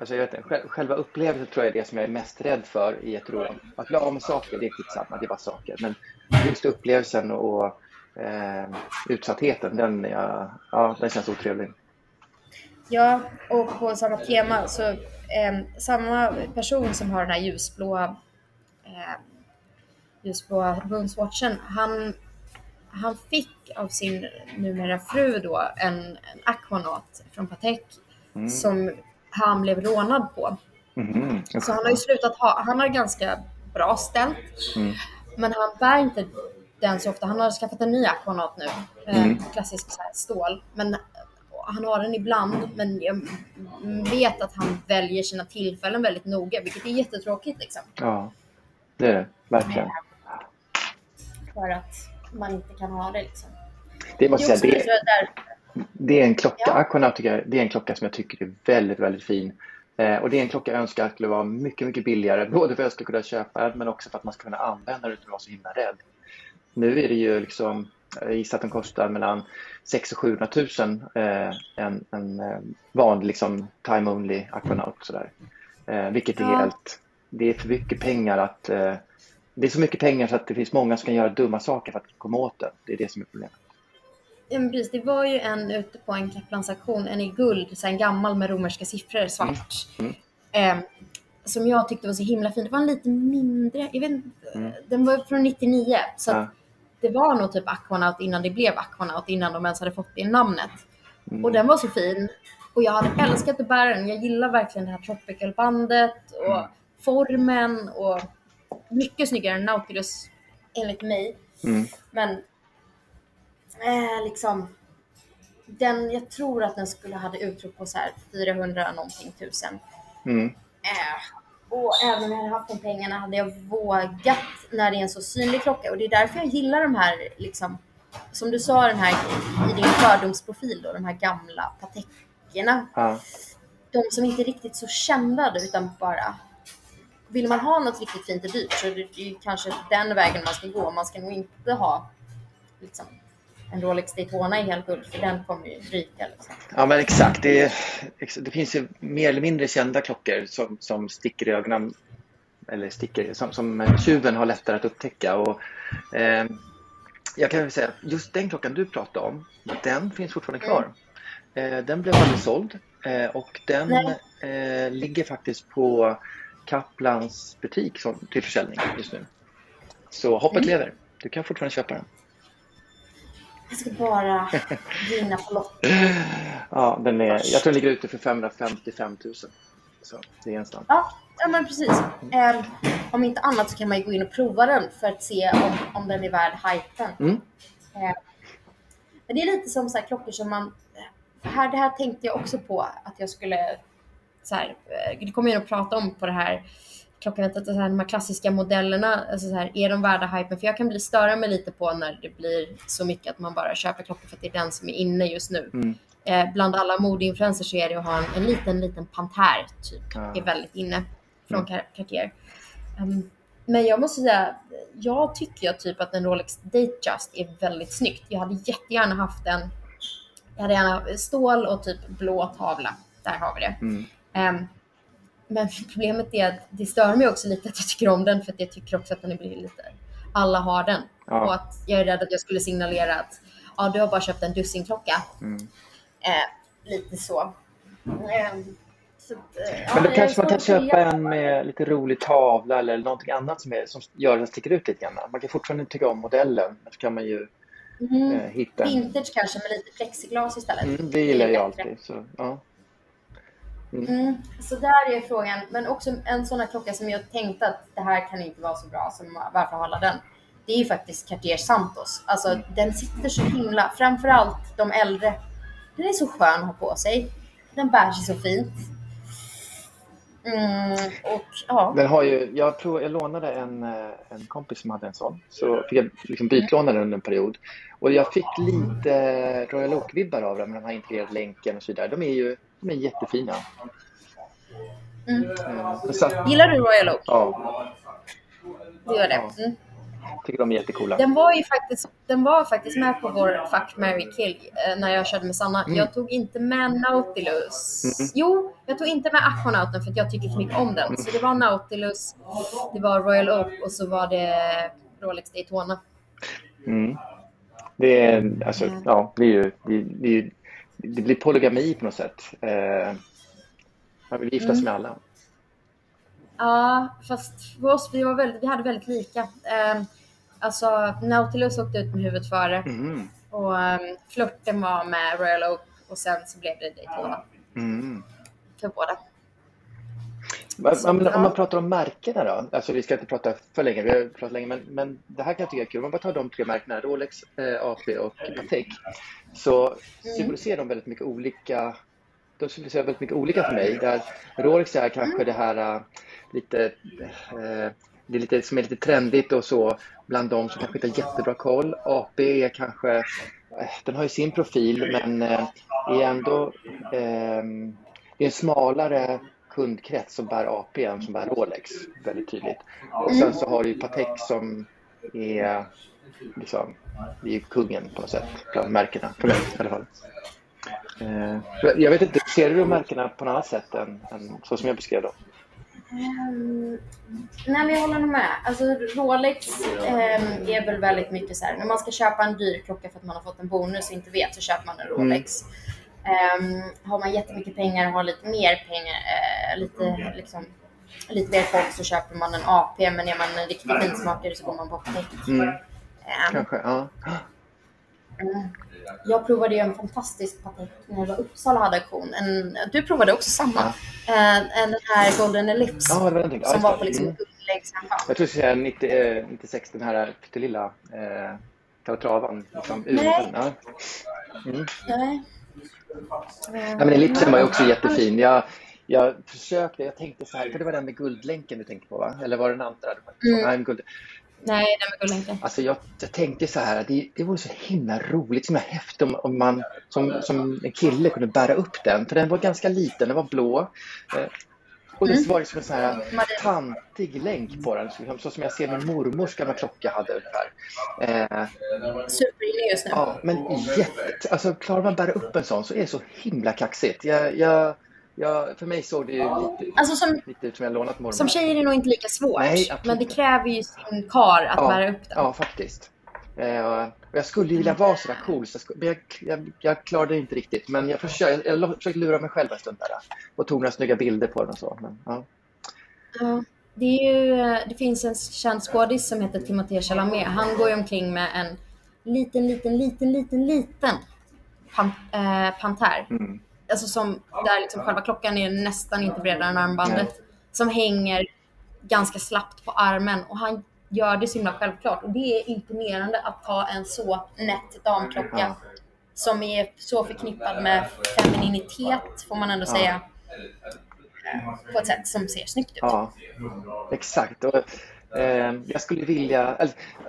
Alltså jag vet inte, själv- själva upplevelsen tror jag är det som jag är mest rädd för i ett rån. Att bli av med saker, det är skitsamma, det är bara saker. Men just upplevelsen och eh, utsattheten, den, är ja, den känns otrevlig.
Ja, och på samma tema så eh, samma person som har den här ljusblåa eh, ljusblåa bundswatchen, han, han fick av sin numera fru då en, en Aquanaut från Patek
Mm.
som han blev rånad på.
Mhm.
Så han har ju slutat ha, han har ganska bra ställt.
Mm.
Men han bär inte den så ofta. Han har skaffat en ny Aquanaut nu. Eh,
Mm.
klassisk så här, stål. Men han har den ibland. Men jag vet att han väljer sina tillfällen väldigt noga. Vilket är jättetråkigt liksom.
Ja, det är det. Verkligen.
För att man inte kan ha det liksom.
Det måste jag säga, det, det är en klocka,
Ja.
Aquanaut tycker jag, det är en klocka som jag tycker är väldigt, väldigt fin. Eh, och det är en klocka jag önskar skulle vara mycket, mycket billigare. Både för att jag skulle kunna köpa den men också för att man ska kunna använda den utan att vara så himla rädd. Nu är det ju liksom, jag gissar att den kostar mellan 600 och 700 000 eh, en, en eh, vanlig liksom time only Aquanaut sådär. Eh, vilket är
Ja.
helt, det är för mycket pengar att eh, det är så mycket pengar så att det finns många som kan göra dumma saker för att komma åt den. Det är det som är problemet.
ja, men precis, det var ju en ute på en Kaplansaktion, en i guld, så en gammal med romerska siffror, svart.
Mm.
Eh, som jag tyckte var så himla fin. Det var en lite mindre, jag vet
Mm.
den var från 99. Så
Ja.
att det var nog typ Aquanaut innan det blev Aquanaut, innan de ens hade fått det namnet.
Mm.
Och den var så fin. Och jag hade älskat att bära den. Jag gillar verkligen det här tropical-bandet och
Mm.
formen och mycket snyggare än Nautilus enligt mig.
Mm.
Men eh, liksom den, jag tror att den skulle hade utrop på så här 400 någonting tusen.
Mm.
Eh, och även om jag hade haft de pengarna hade jag vågat när det är en så synlig klocka. Och det är därför jag gillar de här, liksom, som du sa den här i din fördomsprofil då, de här gamla Patekerna.
Ja.
De som inte är riktigt så kända utan bara vill man ha något riktigt fint och dyrt så är det kanske den vägen man ska gå. Man ska nog inte ha liksom, en Rolex Daytona i helt guld för den kommer ju ryka. Liksom.
Ja men exakt. Det, är, det finns ju mer eller mindre kända klockor som, som sticker i ögonen. Eller sticker, som, som tjuven har lättare att upptäcka. Och, eh, jag kan väl säga, just den klockan du pratade om, den finns fortfarande kvar. Eh, den blev aldrig såld eh, och den eh, ligger faktiskt på Kaplans butik som, till försäljning just nu. Så hoppet lever. Du kan fortfarande köpa den.
Jag ska bara vinna på Lotto.
Ja, den är, jag tror den ligger ute för 555 000. Så det är en slant.
Ja, ja men precis. Eh, om inte annat så kan man ju gå in och prova den för att se om, om den är värd hypen.
Mm.
Eh, men det är lite som så här klockor som man... Här, det här tänkte jag också på att jag skulle... Så här, eh, det kommer jag att prata om på det här klockanetet. Så här, de här klassiska modellerna, alltså så här, är de värda hypen? För jag kan bli störa mig lite på när det blir så mycket att man bara köper klockor för att det är den som är inne just nu.
Mm.
Eh, bland alla modeinfluencers så är det att ha en, en liten, liten pantär typ.
Ja.
är väldigt inne från Car- Cartier. Um, men jag måste säga, jag tycker ju typ att en Rolex Datejust är väldigt snyggt. Jag hade jättegärna haft en, jag hade gärna stål och typ blå tavla. Där har vi det.
Mm.
Ehm, men problemet är att det stör mig också lite att jag tycker om den för att jag tycker också att den blir lite, alla har den.
Ja.
Och att jag är rädd att jag skulle signalera att ja, du har bara köpt en dussinklocka.
Mm.
Eh, lite så. Ehm, så att, eh, ja,
Men då kanske man kan köpa en med lite rolig tavla eller någonting annat som, är, som gör att den sticker ut lite grann. Man kan fortfarande tycka om modellen, men så kan man ju
Mm.
eh, hitta.
Vintage kanske med lite plexiglas istället.
Mm, det gillar
är
jag alltid. Så, ja.
Mm. Så där är frågan. Men också en sån här klocka som jag tänkte att det här kan inte vara så bra, så varför hålla den? Det är ju faktiskt Cartier Santos. Alltså mm. den sitter så himla, framförallt de äldre. Den är så skön att ha på sig. Den bär sig så fint. Mm, och, ja.
Den har ju, jag, prov, jag lånade en, eh, en kompis som hade en sån. Så fick jag liksom bytlåna den under en period. Och jag fick lite Royal Oak-vibbar av den med den här integrerade länken och så vidare. De är ju de är jättefina.
Mm. Mm. Gillar du Royal Oak?
Ja.
Det gör det? Mm
tycker de är jättecoola.
Den var ju faktiskt, den var faktiskt med på vår Fuck, Mary kill eh, när jag körde med Sanna. Mm. Jag tog inte med Nautilus. Mm. Jo, jag tog inte med Aquanauten för att jag tycker för mycket om den. Så det var Nautilus, det var Royal Oak och så var det Rolex Daytona.
Mm. Det är alltså, mm. ja, det, är ju, det, det, det, blir polygami på något sätt. Eh, man vill gifta sig med alla.
Ja, fast för oss, vi, var väldigt, vi hade väldigt lika. Eh, Alltså Nautilus åkte ut med huvudet före mm. och um, flörten var med Royal Oak och sen så blev det Daytona. Mm. För båda.
Så, om, om man pratar om märkena då, alltså vi ska inte prata för länge, vi har pratat länge, men, men det här kan jag tycka är kul. Om man bara tar de tre märkena, Rolex, eh, AP och Patek, så mm. symboliserar de väldigt mycket olika de symboliserar väldigt mycket olika för mig. Där Rolex är kanske mm. det här uh, lite uh, det är lite, som är lite trendigt och så bland de som kanske inte har jättebra koll. AP är kanske, eh, den har ju sin profil men eh, är ändå eh, det är en smalare kundkrets som bär AP än som bär Rolex, väldigt tydligt. Och sen så har du ju Patek som är liksom, det är kungen på något sätt bland märkena, för mig i alla fall. Jag vet inte, ser du märkena på något annat sätt än, än så som jag beskrev dem?
Um, nej men jag håller nog med. Alltså Rolex um, är väl väldigt mycket så här, när man ska köpa en dyr klocka för att man har fått en bonus och inte vet så köper man en mm. Rolex. Mm. Um, har man jättemycket pengar och har lite mer pengar, uh, lite liksom lite mer folk så köper man en AP men är man en riktig finsmakare så går man på Apotek. Mm.
Kanske, ja.
Mm. Jag provade ju en fantastisk patek när det var Uppsala hade auktion. En, du provade också samma. Ja. Eh, en, den här Golden Ellipse.
Ja, det var
som var på liksom mm.
Jag tror att säga 90, eh, 96, den här pyttelilla eh, Calatravan. Liksom,
Nej.
Ja.
Mm. Nej.
Ja, men ellipsen var ju också jättefin. Jag, jag försökte, jag tänkte så här, för det var den med guldlänken du tänkte på va? Eller var det den andra?
Mm. Nej, guld. Nej, den med guldlänken.
Alltså jag, jag tänkte så här, det, det vore så himla roligt, så himla häftigt om, om man som, som en kille kunde bära upp den. För den var ganska liten, den var blå. Och det mm. var liksom en sån här tantig länk på den, så, så som jag ser min mormors gamla klocka hade ungefär.
Eh, Superinne just nu.
Ja, men jätte, alltså klarar man bära upp en sån så är det så himla kaxigt. Jag, jag Ja, för mig såg det ju lite,
alltså som,
lite ut som jag lånat mormor.
Som tjej är det nog inte lika svårt. Nej, men det kräver ju sin kar att
ja,
bära upp den.
Ja, faktiskt. Eh, jag skulle vilja vara sådär cool, så jag, jag, jag, jag klarade det inte riktigt. Men jag försökte, jag försökte lura mig själv en stund där. Och tog några snygga bilder på den och så. Men, ja.
ja. Det, ju, det finns en känd skådis som heter Timothée Chalamet. Han går ju omkring med en liten, liten, liten, liten, liten pan, eh, pantär. Mm alltså som, där liksom själva klockan är nästan inte bredare än armbandet, Nej. som hänger ganska slappt på armen och han gör det så himla självklart och det är imponerande att ha en så nätt damklocka som är så förknippad med femininitet får man ändå ja. säga på ett sätt som ser snyggt ut.
Ja, exakt. Och, eh, jag skulle vilja,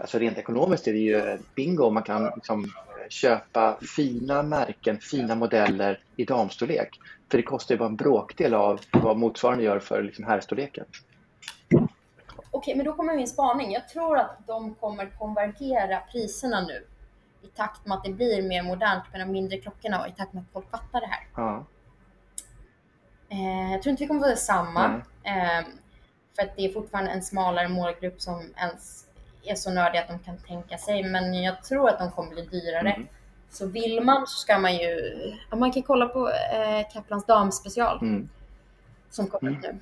alltså rent ekonomiskt är det ju bingo om man kan liksom köpa fina märken, fina modeller i damstorlek. För det kostar ju bara en bråkdel av vad motsvarande gör för liksom herrstorleken.
Okej, men då kommer min spaning. Jag tror att de kommer konvergera priserna nu i takt med att det blir mer modernt med de mindre klockorna och i takt med att folk fattar det här.
Ja.
Eh, jag tror inte vi kommer få det samma. Eh, för att det är fortfarande en smalare målgrupp som ens är så nördiga att de kan tänka sig. Men jag tror att de kommer bli dyrare. Mm. Så vill man så ska man ju, man kan kolla på eh, Kaplans damspecial mm. som kommer mm. nu.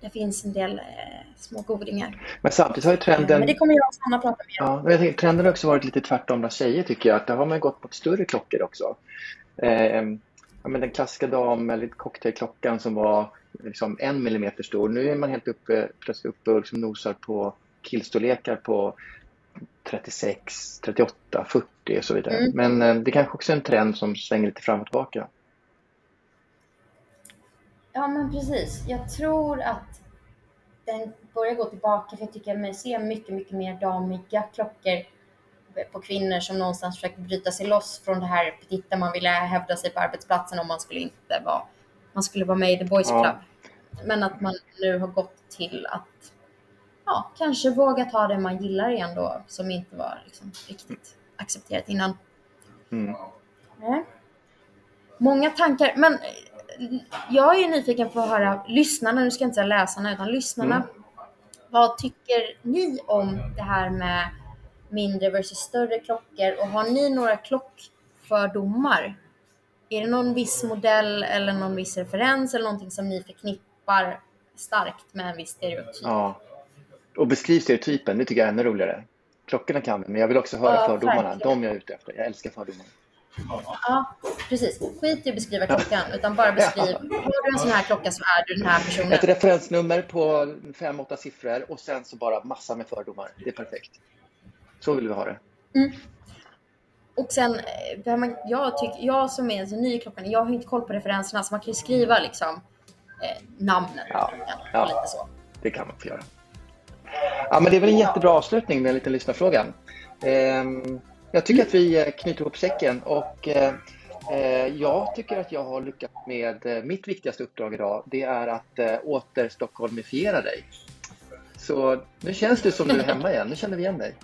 Det finns en del eh, små godingar.
Men samtidigt har ju trenden...
Men det kommer jag och Sanna prata mer
om. Ja, jag tänker, trenden har också varit lite tvärtom bland tjejer tycker jag. Att där har man gått på större klockor också. Eh, ja, men den klassiska dam eller cocktailklockan som var liksom en millimeter stor. Nu är man helt uppe, plötsligt uppe och liksom nosar på killstorlekar på 36, 38, 40 och så vidare. Mm. Men eh, det kanske också är en trend som svänger lite fram och tillbaka.
Ja, men precis. Jag tror att den börjar gå tillbaka för jag tycker mig se mycket, mycket mer damiga klockor på kvinnor som någonstans försöker bryta sig loss från det här petita man ville hävda sig på arbetsplatsen om man skulle inte vara, man skulle vara med i The Boys Club. Ja. Men att man nu har gått till att ja, kanske våga ta det man gillar igen då, som inte var liksom, riktigt accepterat innan. Mm. Många tankar, men jag är nyfiken på att höra lyssnarna, nu ska jag inte säga läsarna, utan lyssnarna. Mm. Vad tycker ni om det här med mindre versus större klockor och har ni några klockfördomar? Är det någon viss modell eller någon viss referens eller någonting som ni förknippar starkt med en viss stereotyp?
Ja, och beskriv stereotypen, det tycker jag är ännu roligare. Klockorna kan vi, men jag vill också höra ja, fördomarna. Verkligen. De jag är ute efter. Jag älskar fördomar.
Ja, precis. Skit i att beskriva klockan, utan bara beskriv. Har du en sån här klocka så är du den här personen.
Ett referensnummer på fem, åtta siffror och sen så bara massa med fördomar. Det är perfekt. Så vill vi ha det. Mm.
Och sen, eh, jag, tyck, jag som är så ny i klockan, jag har inte koll på referenserna så man kan ju skriva liksom eh, namnen ja. ja. lite så.
Det kan man få göra. Ja, men det är väl en jättebra avslutning med en liten lyssnarfråga. Eh, jag tycker att vi eh, knyter ihop säcken och eh, eh, jag tycker att jag har lyckats med mitt viktigaste uppdrag idag. Det är att åter stockholmifiera dig. Så nu känns det som du är hemma igen. Nu känner vi igen dig.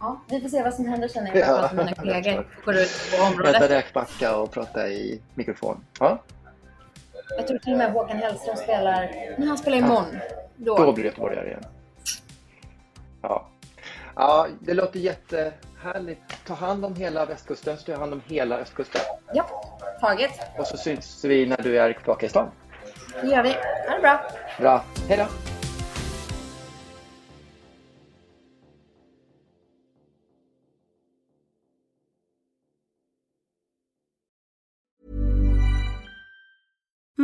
Ja, vi får se vad som händer sen när jag pratar med mina kollegor på området.
Äta räkmacka och prata i mikrofon. Ja.
Jag tror till och med Håkan Hellström spelar, men han spelar imorgon.
Då, då blir det göteborgare igen. Ja. Ja, det låter jättehärligt. Ta hand om hela västkusten så tar jag hand om hela östkusten.
Ja, taget.
Och så syns vi när du är tillbaka i stan.
Det gör vi. Ha det bra.
Bra. Hej då.